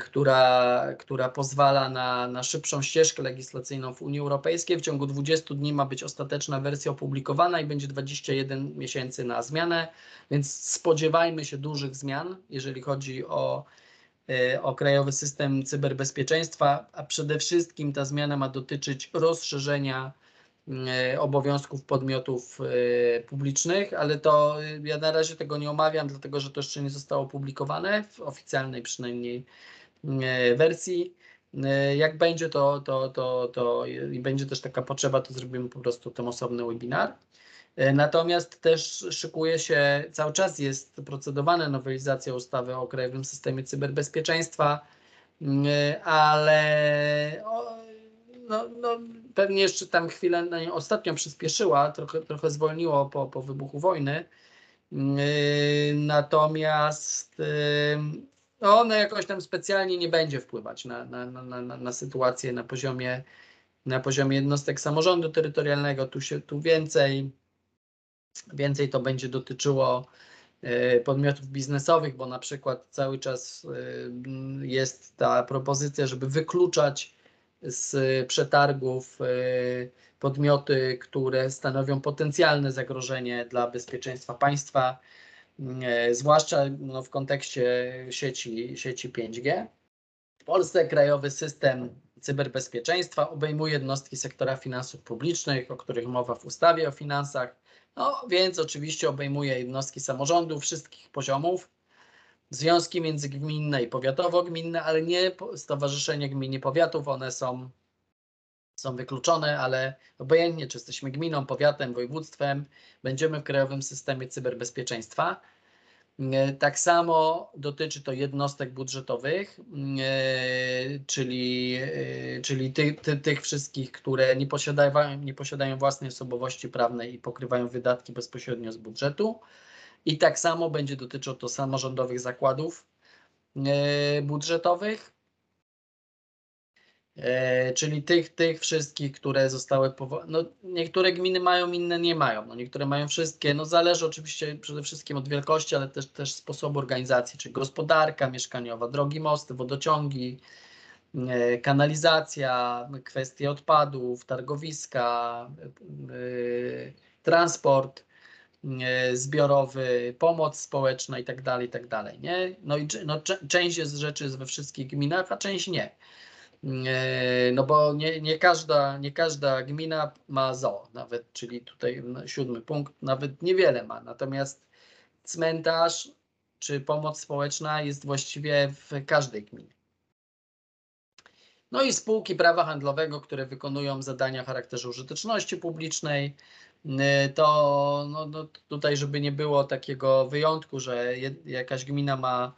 która, która pozwala na, na szybszą ścieżkę legislacyjną w Unii Europejskiej. W ciągu 20 dni ma być ostateczna wersja opublikowana i będzie 21 miesięcy na zmianę, więc spodziewajmy się dużych zmian, jeżeli chodzi o, e, o krajowy system cyberbezpieczeństwa, a przede wszystkim ta zmiana ma dotyczyć rozszerzenia obowiązków podmiotów e, publicznych, ale to e, ja na razie tego nie omawiam, dlatego że to jeszcze nie zostało opublikowane w oficjalnej przynajmniej wersji. Jak będzie to, to, to, to i będzie też taka potrzeba, to zrobimy po prostu ten osobny webinar. Natomiast też szykuje się, cały czas jest procedowana nowelizacja ustawy o Krajowym Systemie Cyberbezpieczeństwa, ale no, no, pewnie jeszcze tam chwilę na nią ostatnio przyspieszyła, trochę, trochę zwolniło po, po wybuchu wojny. Yy, natomiast yy, ona jakoś tam specjalnie nie będzie wpływać na, na, na, na, na sytuację na poziomie, na poziomie jednostek samorządu terytorialnego. Tu, się, tu więcej, więcej to będzie dotyczyło yy, podmiotów biznesowych, bo na przykład cały czas jest ta propozycja, żeby wykluczać z przetargów e, podmioty, które stanowią potencjalne zagrożenie dla bezpieczeństwa państwa, e, zwłaszcza no, w kontekście sieci, sieci 5G. W Polsce krajowy system cyberbezpieczeństwa obejmuje jednostki sektora finansów publicznych, o których mowa w ustawie o finansach, no więc oczywiście obejmuje jednostki samorządu wszystkich poziomów, związki międzygminne i powiatowo-gminne, ale nie stowarzyszenie gmin i powiatów, one są, są wykluczone, ale obojętnie, czy jesteśmy gminą, powiatem, województwem, będziemy w Krajowym Systemie Cyberbezpieczeństwa. E, tak samo dotyczy to jednostek budżetowych, e, czyli, e, czyli ty, ty, tych wszystkich, które nie posiadają, nie posiadają własnej osobowości prawnej i pokrywają wydatki bezpośrednio z budżetu. I tak samo będzie dotyczyło to samorządowych zakładów e, budżetowych, e, czyli tych, tych wszystkich, które zostały powołane. No, niektóre gminy mają, inne nie mają. No, niektóre mają wszystkie. No, zależy oczywiście przede wszystkim od wielkości, ale też, też sposobu organizacji, czy gospodarka mieszkaniowa, drogi, mosty, wodociągi, e, kanalizacja, kwestie odpadów, targowiska, transport. E, zbiorowy, pomoc społeczna i tak dalej, i tak dalej, nie? No i no, część jest rzeczy jest we wszystkich gminach, a część nie. E, no bo nie, nie, każda, nie każda gmina ma ZO, nawet, czyli tutaj siódmy punkt, nawet niewiele ma. Natomiast cmentarz czy pomoc społeczna jest właściwie w każdej gminie. No i spółki prawa handlowego, które wykonują zadania o charakterze użyteczności publicznej, to no, no, tutaj, żeby nie było takiego wyjątku, że jakaś gmina ma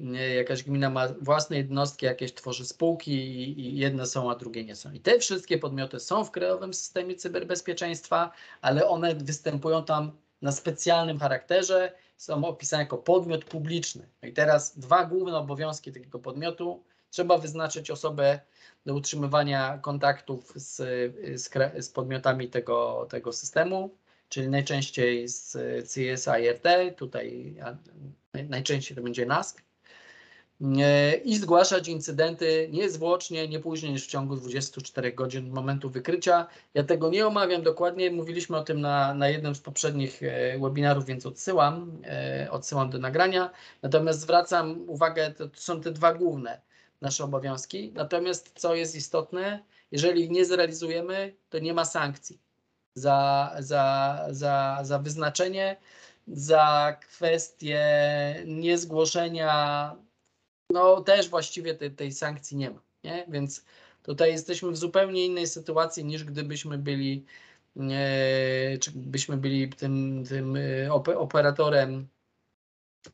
y, jakaś gmina ma własne jednostki, jakieś tworzy spółki i jedne są, a drugie nie są. I te wszystkie podmioty są w krajowym systemie cyberbezpieczeństwa, ale one występują tam na specjalnym charakterze, są opisane jako podmiot publiczny. No i teraz dwa główne obowiązki takiego podmiotu. Trzeba wyznaczyć osobę do utrzymywania kontaktów z, z, z podmiotami tego, tego systemu, czyli najczęściej z CSIRT, tutaj najczęściej to będzie NASK, i zgłaszać incydenty niezwłocznie, nie później niż w ciągu 24 godzin momentu wykrycia. Ja tego nie omawiam dokładnie, mówiliśmy o tym na, na jednym z poprzednich e, webinarów, więc odsyłam, e, odsyłam do nagrania. Natomiast zwracam uwagę, to są te dwa główne nasze obowiązki. Natomiast co jest istotne, jeżeli nie zrealizujemy, to nie ma sankcji za, za, za, za wyznaczenie, za kwestię niezgłoszenia, no też właściwie tej, tej sankcji nie ma. Nie? Więc tutaj jesteśmy w zupełnie innej sytuacji niż gdybyśmy byli, e, czy byśmy byli tym, tym e, operatorem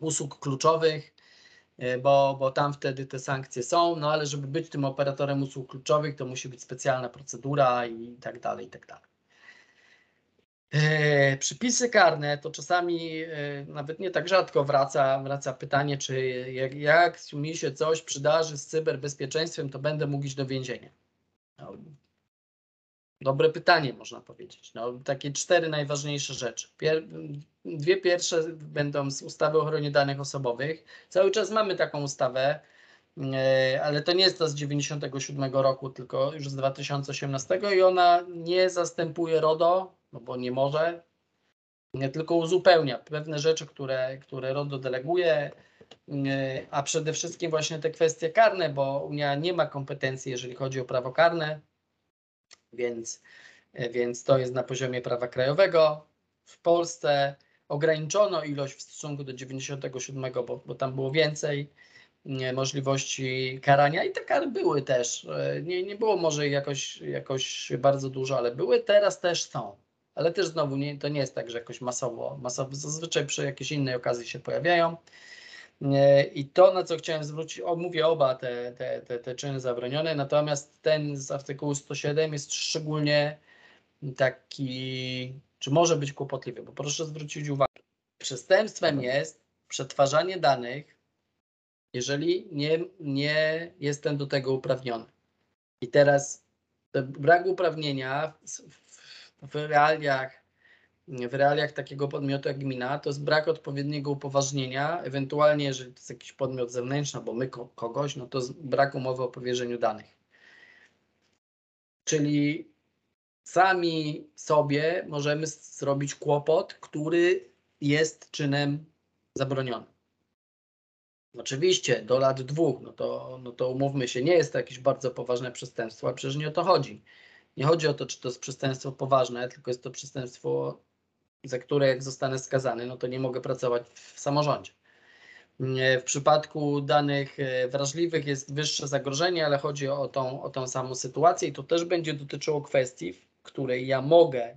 usług kluczowych, bo, bo tam wtedy te sankcje są, no ale żeby być tym operatorem usług kluczowych, to musi być specjalna procedura i tak dalej, i tak dalej. E, przypisy karne to czasami e, nawet nie tak rzadko wraca, wraca pytanie, czy jak, jak mi się coś przydarzy z cyberbezpieczeństwem, to będę mógł iść do więzienia. No, Dobre pytanie, można powiedzieć. No, takie cztery najważniejsze rzeczy. Pier dwie pierwsze będą z ustawy o ochronie danych osobowych. Cały czas mamy taką ustawę. e, ale to nie jest to z 97 roku, tylko już z 2018 i ona nie zastępuje RODO, no bo nie może, nie tylko uzupełnia pewne rzeczy, które, które RODO deleguje, a przede wszystkim właśnie te kwestie karne, bo Unia nie ma kompetencji, jeżeli chodzi o prawo karne, więc, więc to jest na poziomie prawa krajowego. W Polsce ograniczono ilość w stosunku do 97, bo, bo tam było więcej możliwości karania i te kary były też. Nie, nie było może jakoś, jakoś bardzo dużo, ale były, teraz też są. Ale też znowu nie, to nie jest tak, że jakoś masowo, masowo zazwyczaj przy jakiejś innej okazji się pojawiają. I to, na co chciałem zwrócić, o, mówię oba te, te, te, te czyny zabronione, natomiast ten z artykułu 107 jest szczególnie taki, czy może być kłopotliwy, bo proszę zwrócić uwagę, przestępstwem jest przetwarzanie danych, jeżeli nie, nie jestem do tego uprawniony. I teraz brak uprawnienia w, w, w realiach w realiach takiego podmiotu jak gmina, to jest brak odpowiedniego upoważnienia, ewentualnie jeżeli to jest jakiś podmiot zewnętrzny, bo my kogoś, no to brak umowy o powierzeniu danych. Czyli sami sobie możemy zrobić kłopot, który jest czynem zabronionym. Oczywiście do lat dwóch, no to, no to umówmy się, nie jest to jakieś bardzo poważne przestępstwo, a przecież nie o to chodzi. Nie chodzi o to, czy to jest przestępstwo poważne, tylko jest to przestępstwo za które jak zostanę skazany, no to nie mogę pracować w samorządzie. W przypadku danych e, wrażliwych jest wyższe zagrożenie, ale chodzi o tą, o tą samą sytuację i to też będzie dotyczyło kwestii, w której ja mogę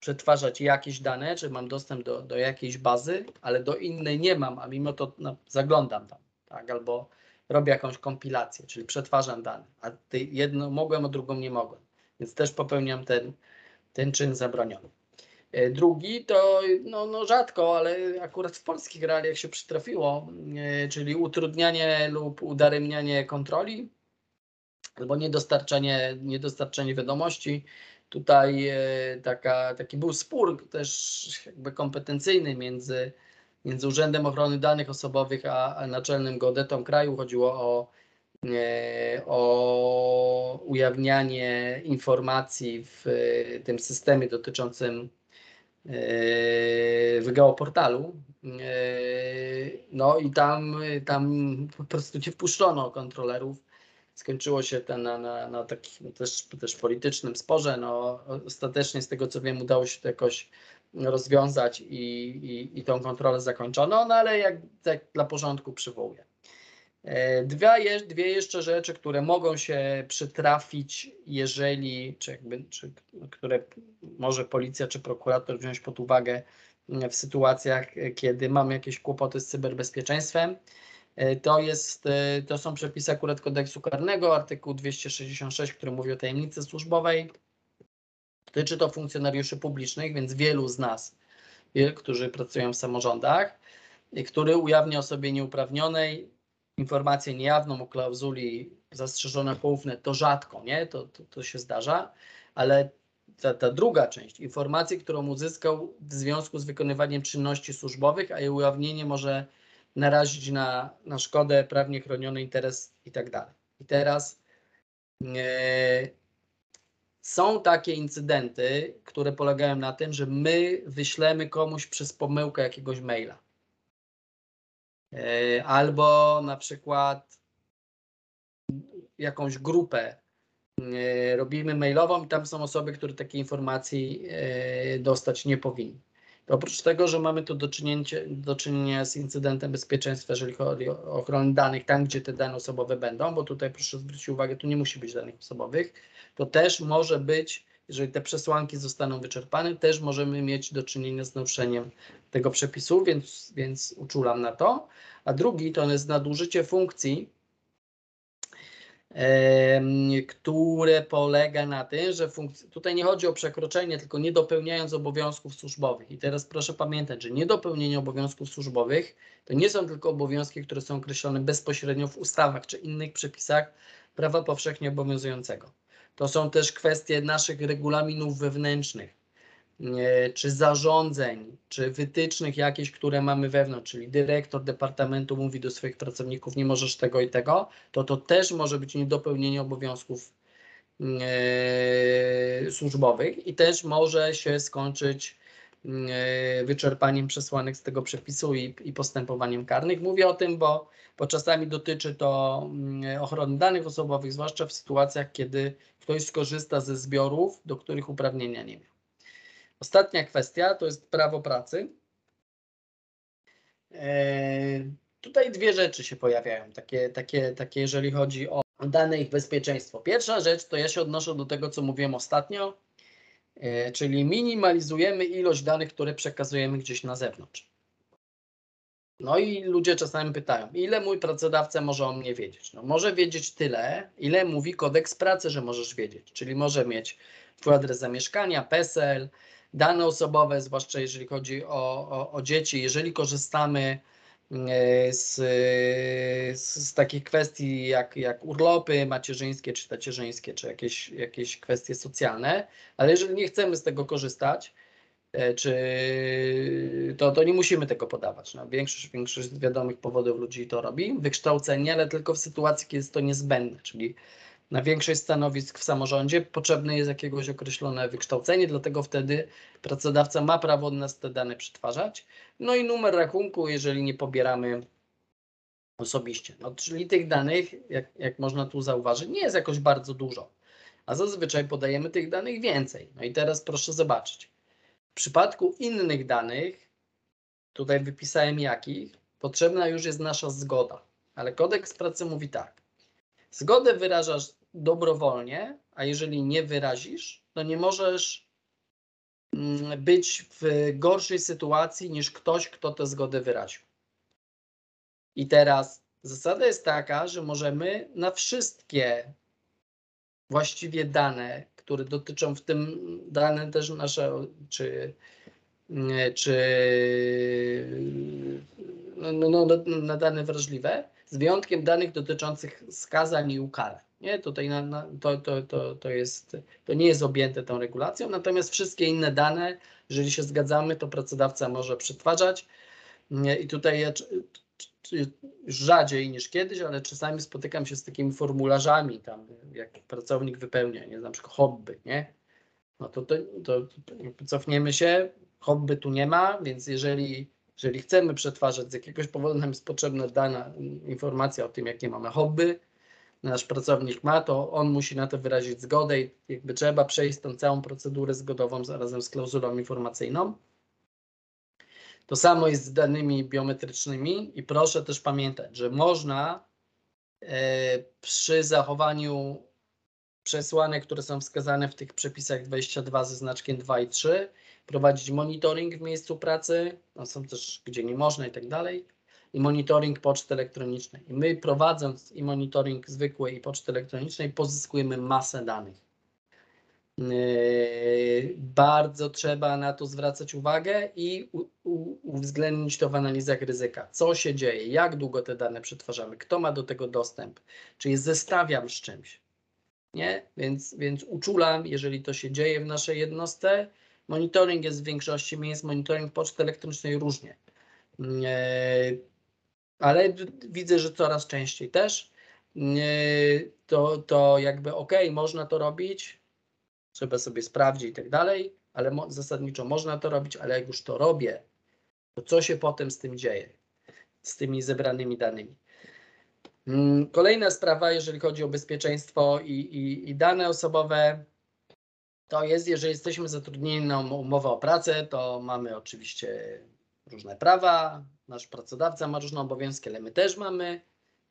przetwarzać jakieś dane, czy mam dostęp do, do jakiejś bazy, ale do innej nie mam, a mimo to no, zaglądam tam, tak, albo robię jakąś kompilację, czyli przetwarzam dane, a jedno mogłem, a drugą nie mogłem, więc też popełniam ten, ten czyn zabroniony. E, drugi to no, no rzadko, ale akurat w polskich realiach się przytrafiło, e, czyli utrudnianie lub udaremnianie kontroli albo niedostarczanie, niedostarczanie wiadomości. Tutaj e, taka, taki był spór też jakby kompetencyjny między, między Urzędem Ochrony Danych Osobowych a, a Naczelnym Geodetą kraju. Chodziło o, o ujawnianie informacji w tym systemie dotyczącym w geoportalu. No i tam, tam po prostu nie wpuszczono kontrolerów. Skończyło się to na, na, na takim też, też politycznym sporze. No, ostatecznie z tego co wiem udało się to jakoś rozwiązać i, i, i tą kontrolę zakończono, no ale jak, jak dla porządku przywołuję. E, dwie, dwie jeszcze rzeczy, które mogą się przytrafić, jeżeli, czy, jakby, czy które może policja czy prokurator wziąć pod uwagę w sytuacjach, kiedy mamy jakieś kłopoty z cyberbezpieczeństwem. E, to, jest, e, to są przepisy akurat kodeksu karnego, artykuł 266, który mówi o tajemnicy służbowej. Dotyczy to funkcjonariuszy publicznych, więc wielu z nas, którzy pracują w samorządach, który ujawnia osobie nieuprawnionej informację niejawną o klauzuli zastrzeżone poufne, to rzadko, nie? To, to, to się zdarza, ale ta, ta, druga część, informację, którą uzyskał w związku z wykonywaniem czynności służbowych, a jej ujawnienie może narazić na, na szkodę, prawnie chroniony interes i tak dalej. I teraz e, są takie incydenty, które polegają na tym, że my wyślemy komuś przez pomyłkę jakiegoś maila. E, albo na przykład jakąś grupę e, robimy mailową i tam są osoby, które takiej informacji e, dostać nie powinny. Oprócz tego, że mamy tu do czynienia, do czynienia z incydentem bezpieczeństwa, jeżeli chodzi o ochronę danych, tam gdzie te dane osobowe będą, bo tutaj proszę zwrócić uwagę, tu nie musi być danych osobowych, to też może być jeżeli te przesłanki zostaną wyczerpane, też możemy mieć do czynienia z naruszeniem tego przepisu, więc, więc uczulam na to. A drugi to jest nadużycie funkcji, które polega na tym, że tutaj nie chodzi o przekroczenie, tylko nie dopełniając obowiązków służbowych. I teraz proszę pamiętać, że niedopełnienie obowiązków służbowych to nie są tylko obowiązki, które są określone bezpośrednio w ustawach czy innych przepisach prawa powszechnie obowiązującego. To są też kwestie naszych regulaminów wewnętrznych. czy zarządzeń, czy wytycznych jakieś, które mamy wewnątrz, czyli dyrektor departamentu mówi do swoich pracowników, nie możesz tego i tego, to to też może być niedopełnienie obowiązków służbowych i też może się skończyć wyczerpaniem przesłanek z tego przepisu i, i postępowaniem karnych. Mówię o tym, bo, bo czasami dotyczy to mm, ochrony danych osobowych, zwłaszcza w sytuacjach, kiedy ktoś skorzysta ze zbiorów, do których uprawnienia nie miał. Ostatnia kwestia to jest prawo pracy. E, Tutaj dwie rzeczy się pojawiają, takie, takie, takie jeżeli chodzi o dane ich bezpieczeństwo. Pierwsza rzecz to ja się odnoszę do tego, co mówiłem ostatnio, e, czyli minimalizujemy ilość danych, które przekazujemy gdzieś na zewnątrz. No i ludzie czasami pytają, ile mój pracodawca może o mnie wiedzieć? No może wiedzieć tyle, ile mówi kodeks pracy, że możesz wiedzieć, czyli może mieć twój adres zamieszkania, PESEL, dane osobowe, zwłaszcza jeżeli chodzi o, o, o dzieci, jeżeli korzystamy e, z, z, z takich kwestii jak, jak urlopy macierzyńskie czy tacierzyńskie, czy jakieś, jakieś kwestie socjalne, ale jeżeli nie chcemy z tego korzystać, e, czy to, to nie musimy tego podawać. No, większość, większość z wiadomych powodów ludzi to robi. Wykształcenie, ale tylko w sytuacji, kiedy jest to niezbędne, czyli na większość stanowisk w samorządzie potrzebne jest jakiegoś określone wykształcenie, dlatego wtedy pracodawca ma prawo od nas te dane przetwarzać. No i numer rachunku, jeżeli nie pobieramy osobiście. No, czyli tych danych, jak, jak można tu zauważyć, nie jest jakoś bardzo dużo, a zazwyczaj podajemy tych danych więcej. No i teraz proszę zobaczyć. W przypadku innych danych, tutaj wypisałem jakich, potrzebna już jest nasza zgoda, ale kodeks pracy mówi tak. Zgodę wyrażasz dobrowolnie, a jeżeli nie wyrazisz, to nie możesz mm, być w gorszej sytuacji niż ktoś, kto tę zgodę wyraził. I teraz zasada jest taka, że możemy na wszystkie właściwie dane, które dotyczą w tym dane też nasze, czy, czy no, no, no, na dane wrażliwe, z wyjątkiem danych dotyczących skazań i ukarań. Nie, tutaj na, na, to, to, to, to, jest, to nie jest objęte tą regulacją, natomiast wszystkie inne dane, jeżeli się zgadzamy, to pracodawca może przetwarzać. Nie, I tutaj ja, rzadziej niż kiedyś, ale czasami spotykam się z takimi formularzami, tam, jak pracownik wypełnia, nie, na przykład hobby, nie? No to, to, to cofniemy się, hobby tu nie ma, więc jeżeli jeżeli chcemy przetwarzać z jakiegoś powodu, nam jest potrzebna dana informacja o tym, jakie mamy hobby, nasz pracownik ma, to on musi na to wyrazić zgodę i jakby trzeba przejść tą całą procedurę zgodową razem z klauzulą informacyjną. To samo jest z danymi biometrycznymi i proszę też pamiętać, że można e, przy zachowaniu przesłanek, które są wskazane w tych przepisach 22 ze znaczkiem 2 i 3, prowadzić monitoring w miejscu pracy, no są też gdzie nie można i tak dalej, i monitoring poczty elektronicznej. I my prowadząc i monitoring zwykłej i poczty elektronicznej pozyskujemy masę danych. Yy, bardzo trzeba na to zwracać uwagę i uwzględnić to w analizach ryzyka. Co się dzieje, jak długo te dane przetwarzamy, kto ma do tego dostęp, czy je zestawiam z czymś. Nie? Więc, więc uczulam, jeżeli to się dzieje w naszej jednostce, Monitoring jest w większości miejsc, monitoring poczty elektronicznej różnie. Ale widzę, że coraz częściej też. To, to jakby ok, można to robić, trzeba sobie sprawdzić i tak dalej, ale zasadniczo można to robić, ale jak już to robię, to co się potem z tym dzieje, z tymi zebranymi danymi. Mm, kolejna sprawa, jeżeli chodzi o bezpieczeństwo i, i, i dane osobowe, to jest, jeżeli jesteśmy zatrudnieni na um-, umowę o pracę, to mamy oczywiście różne prawa, nasz pracodawca ma różne obowiązki, ale my też mamy.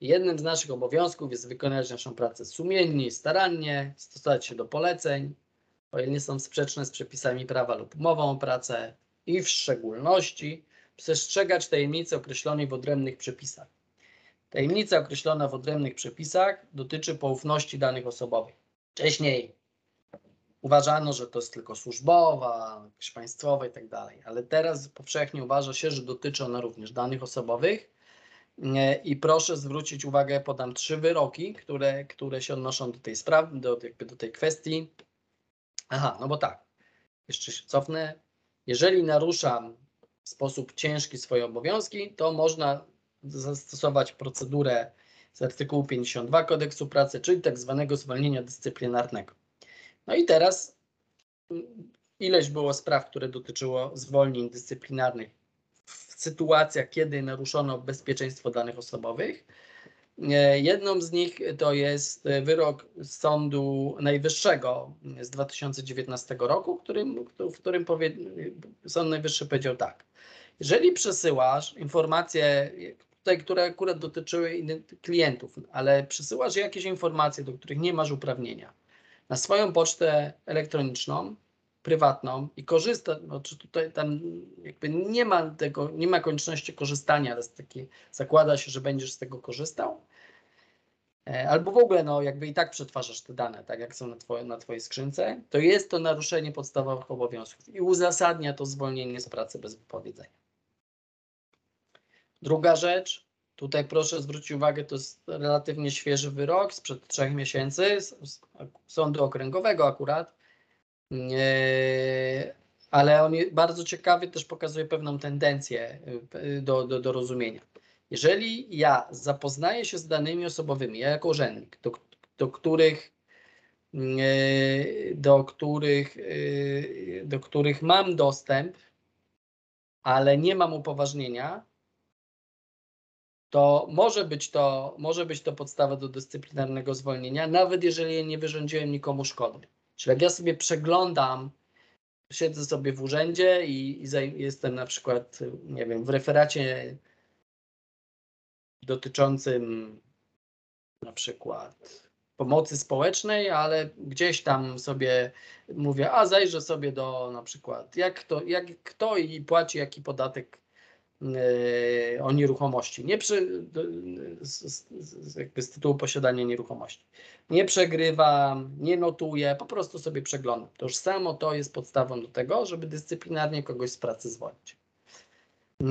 Jednym z naszych obowiązków jest wykonać naszą pracę sumiennie, starannie, stosować się do poleceń, o ile nie są sprzeczne z przepisami prawa lub umową o pracę i w szczególności przestrzegać tajemnicy określonej w odrębnych przepisach. Tajemnica określona w odrębnych przepisach dotyczy poufności danych osobowych. Wcześniej uważano, że to jest tylko służbowa, jakaś państwowa i tak dalej, ale teraz powszechnie uważa się, że dotyczy ona również danych osobowych. I proszę zwrócić uwagę, podam trzy wyroki, które, które się odnoszą do tej sprawy, do, jakby do tej kwestii. Aha, no bo tak. jeszcze się cofnę, jeżeli naruszam w sposób ciężki swoje obowiązki, to można zastosować procedurę z artykułu 52 kodeksu pracy, czyli tak zwanego zwolnienia dyscyplinarnego. No i teraz ileś było spraw, które dotyczyło zwolnień dyscyplinarnych w sytuacjach, kiedy naruszono bezpieczeństwo danych osobowych. E, jedną z nich to jest wyrok Sądu Najwyższego z 2019 roku, którym, w którym powie, Sąd Najwyższy powiedział tak. Jeżeli przesyłasz informacje, tutaj, które akurat dotyczyły klientów, ale przesyłasz jakieś informacje, do których nie masz uprawnienia, na swoją pocztę elektroniczną, prywatną i korzysta, no, czy tutaj tam jakby nie ma tego, nie ma konieczności korzystania, ale taki, zakłada się, że będziesz z tego korzystał, e, albo w ogóle no jakby i tak przetwarzasz te dane, tak jak są na, twoje, na Twojej skrzynce, to jest to naruszenie podstawowych obowiązków i uzasadnia to zwolnienie z pracy bez wypowiedzenia. Druga rzecz, tutaj proszę zwrócić uwagę, to jest relatywnie świeży wyrok sprzed trzech miesięcy z, z Sądu Okręgowego akurat, ale on bardzo ciekawy też pokazuje pewną tendencję y, do, do, do rozumienia. Jeżeli ja zapoznaję się z danymi osobowymi, ja jako urzędnik, do, do których y, do których, y, do których mam dostęp, ale nie mam upoważnienia, to może być to, może być to podstawa do dyscyplinarnego zwolnienia, nawet jeżeli nie wyrządziłem nikomu szkody. Czyli jak ja sobie przeglądam, siedzę sobie w urzędzie i, i jestem na przykład, nie wiem, w referacie dotyczącym na przykład pomocy społecznej, ale gdzieś tam sobie mówię, a zajrzę sobie do na przykład, jak, to, jak kto i płaci jaki podatek o nieruchomości, nie przy, z, z, jakby z tytułu posiadania nieruchomości. Nie przegrywam, nie notuję, po prostu sobie przeglądam. To już samo to jest podstawą do tego, żeby dyscyplinarnie kogoś z pracy zwolnić.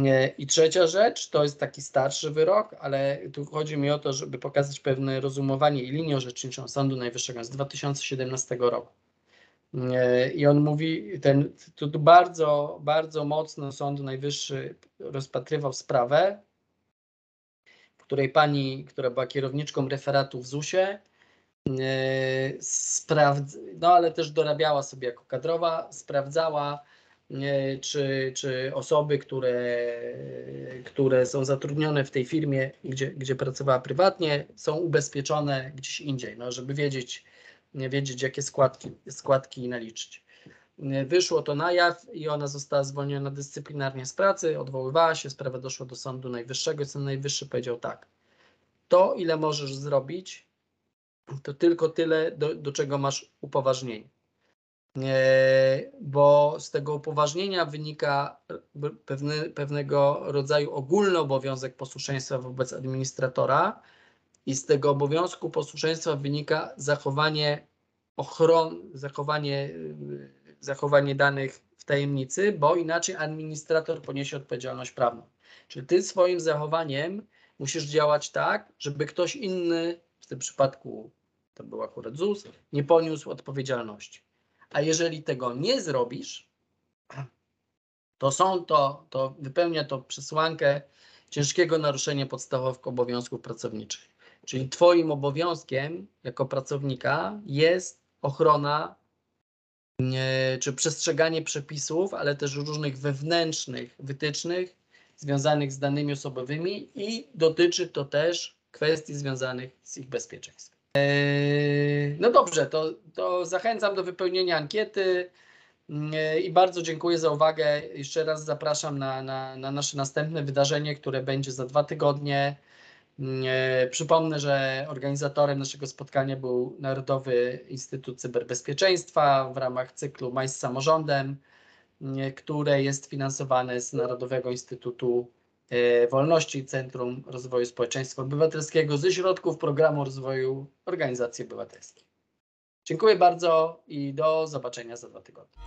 E, I trzecia rzecz, to jest taki starszy wyrok, ale tu chodzi mi o to, żeby pokazać pewne rozumowanie i linię orzeczniczą Sądu Najwyższego z 2017 roku. I on mówi, ten, tu bardzo, bardzo mocno Sąd Najwyższy rozpatrywał sprawę, w której pani, która była kierowniczką referatu w ZUS-ie, e, no ale też dorabiała sobie jako kadrowa, sprawdzała, e, czy, czy osoby, które, które są zatrudnione w tej firmie, gdzie, gdzie pracowała prywatnie, są ubezpieczone gdzieś indziej, no, żeby wiedzieć, wiedzieć, jakie składki, składki naliczyć. Wyszło to na jaw i ona została zwolniona dyscyplinarnie z pracy, odwoływała się, sprawa doszła do Sądu Najwyższego i Sąd Najwyższy powiedział tak, to ile możesz zrobić, to tylko tyle, do, do czego masz upoważnienie. Bo z tego upoważnienia wynika pewne, pewnego rodzaju ogólny obowiązek posłuszeństwa wobec administratora, i z tego obowiązku posłuszeństwa wynika zachowanie ochron, zachowanie, y, zachowanie danych w tajemnicy, bo inaczej administrator poniesie odpowiedzialność prawną. Czyli ty swoim zachowaniem musisz działać tak, żeby ktoś inny, w tym przypadku to był akurat ZUS, nie poniósł odpowiedzialności. A jeżeli tego nie zrobisz, to są to, to wypełnia to przesłankę ciężkiego naruszenia podstawowych obowiązków pracowniczych. Czyli Twoim obowiązkiem jako pracownika jest ochrona czy przestrzeganie przepisów, ale też różnych wewnętrznych wytycznych związanych z danymi osobowymi i dotyczy to też kwestii związanych z ich bezpieczeństwem. Eee, no dobrze, to, to zachęcam do wypełnienia ankiety eee, i bardzo dziękuję za uwagę. Jeszcze raz zapraszam na, na, na nasze następne wydarzenie, które będzie za dwa tygodnie. E, przypomnę, że organizatorem naszego spotkania był Narodowy Instytut Cyberbezpieczeństwa w ramach cyklu Maj z Samorządem, e, które jest finansowane z Narodowego Instytutu e, Wolności Centrum Rozwoju Społeczeństwa Obywatelskiego ze środków Programu Rozwoju Organizacji Obywatelskich. Dziękuję bardzo i do zobaczenia za dwa tygodnie.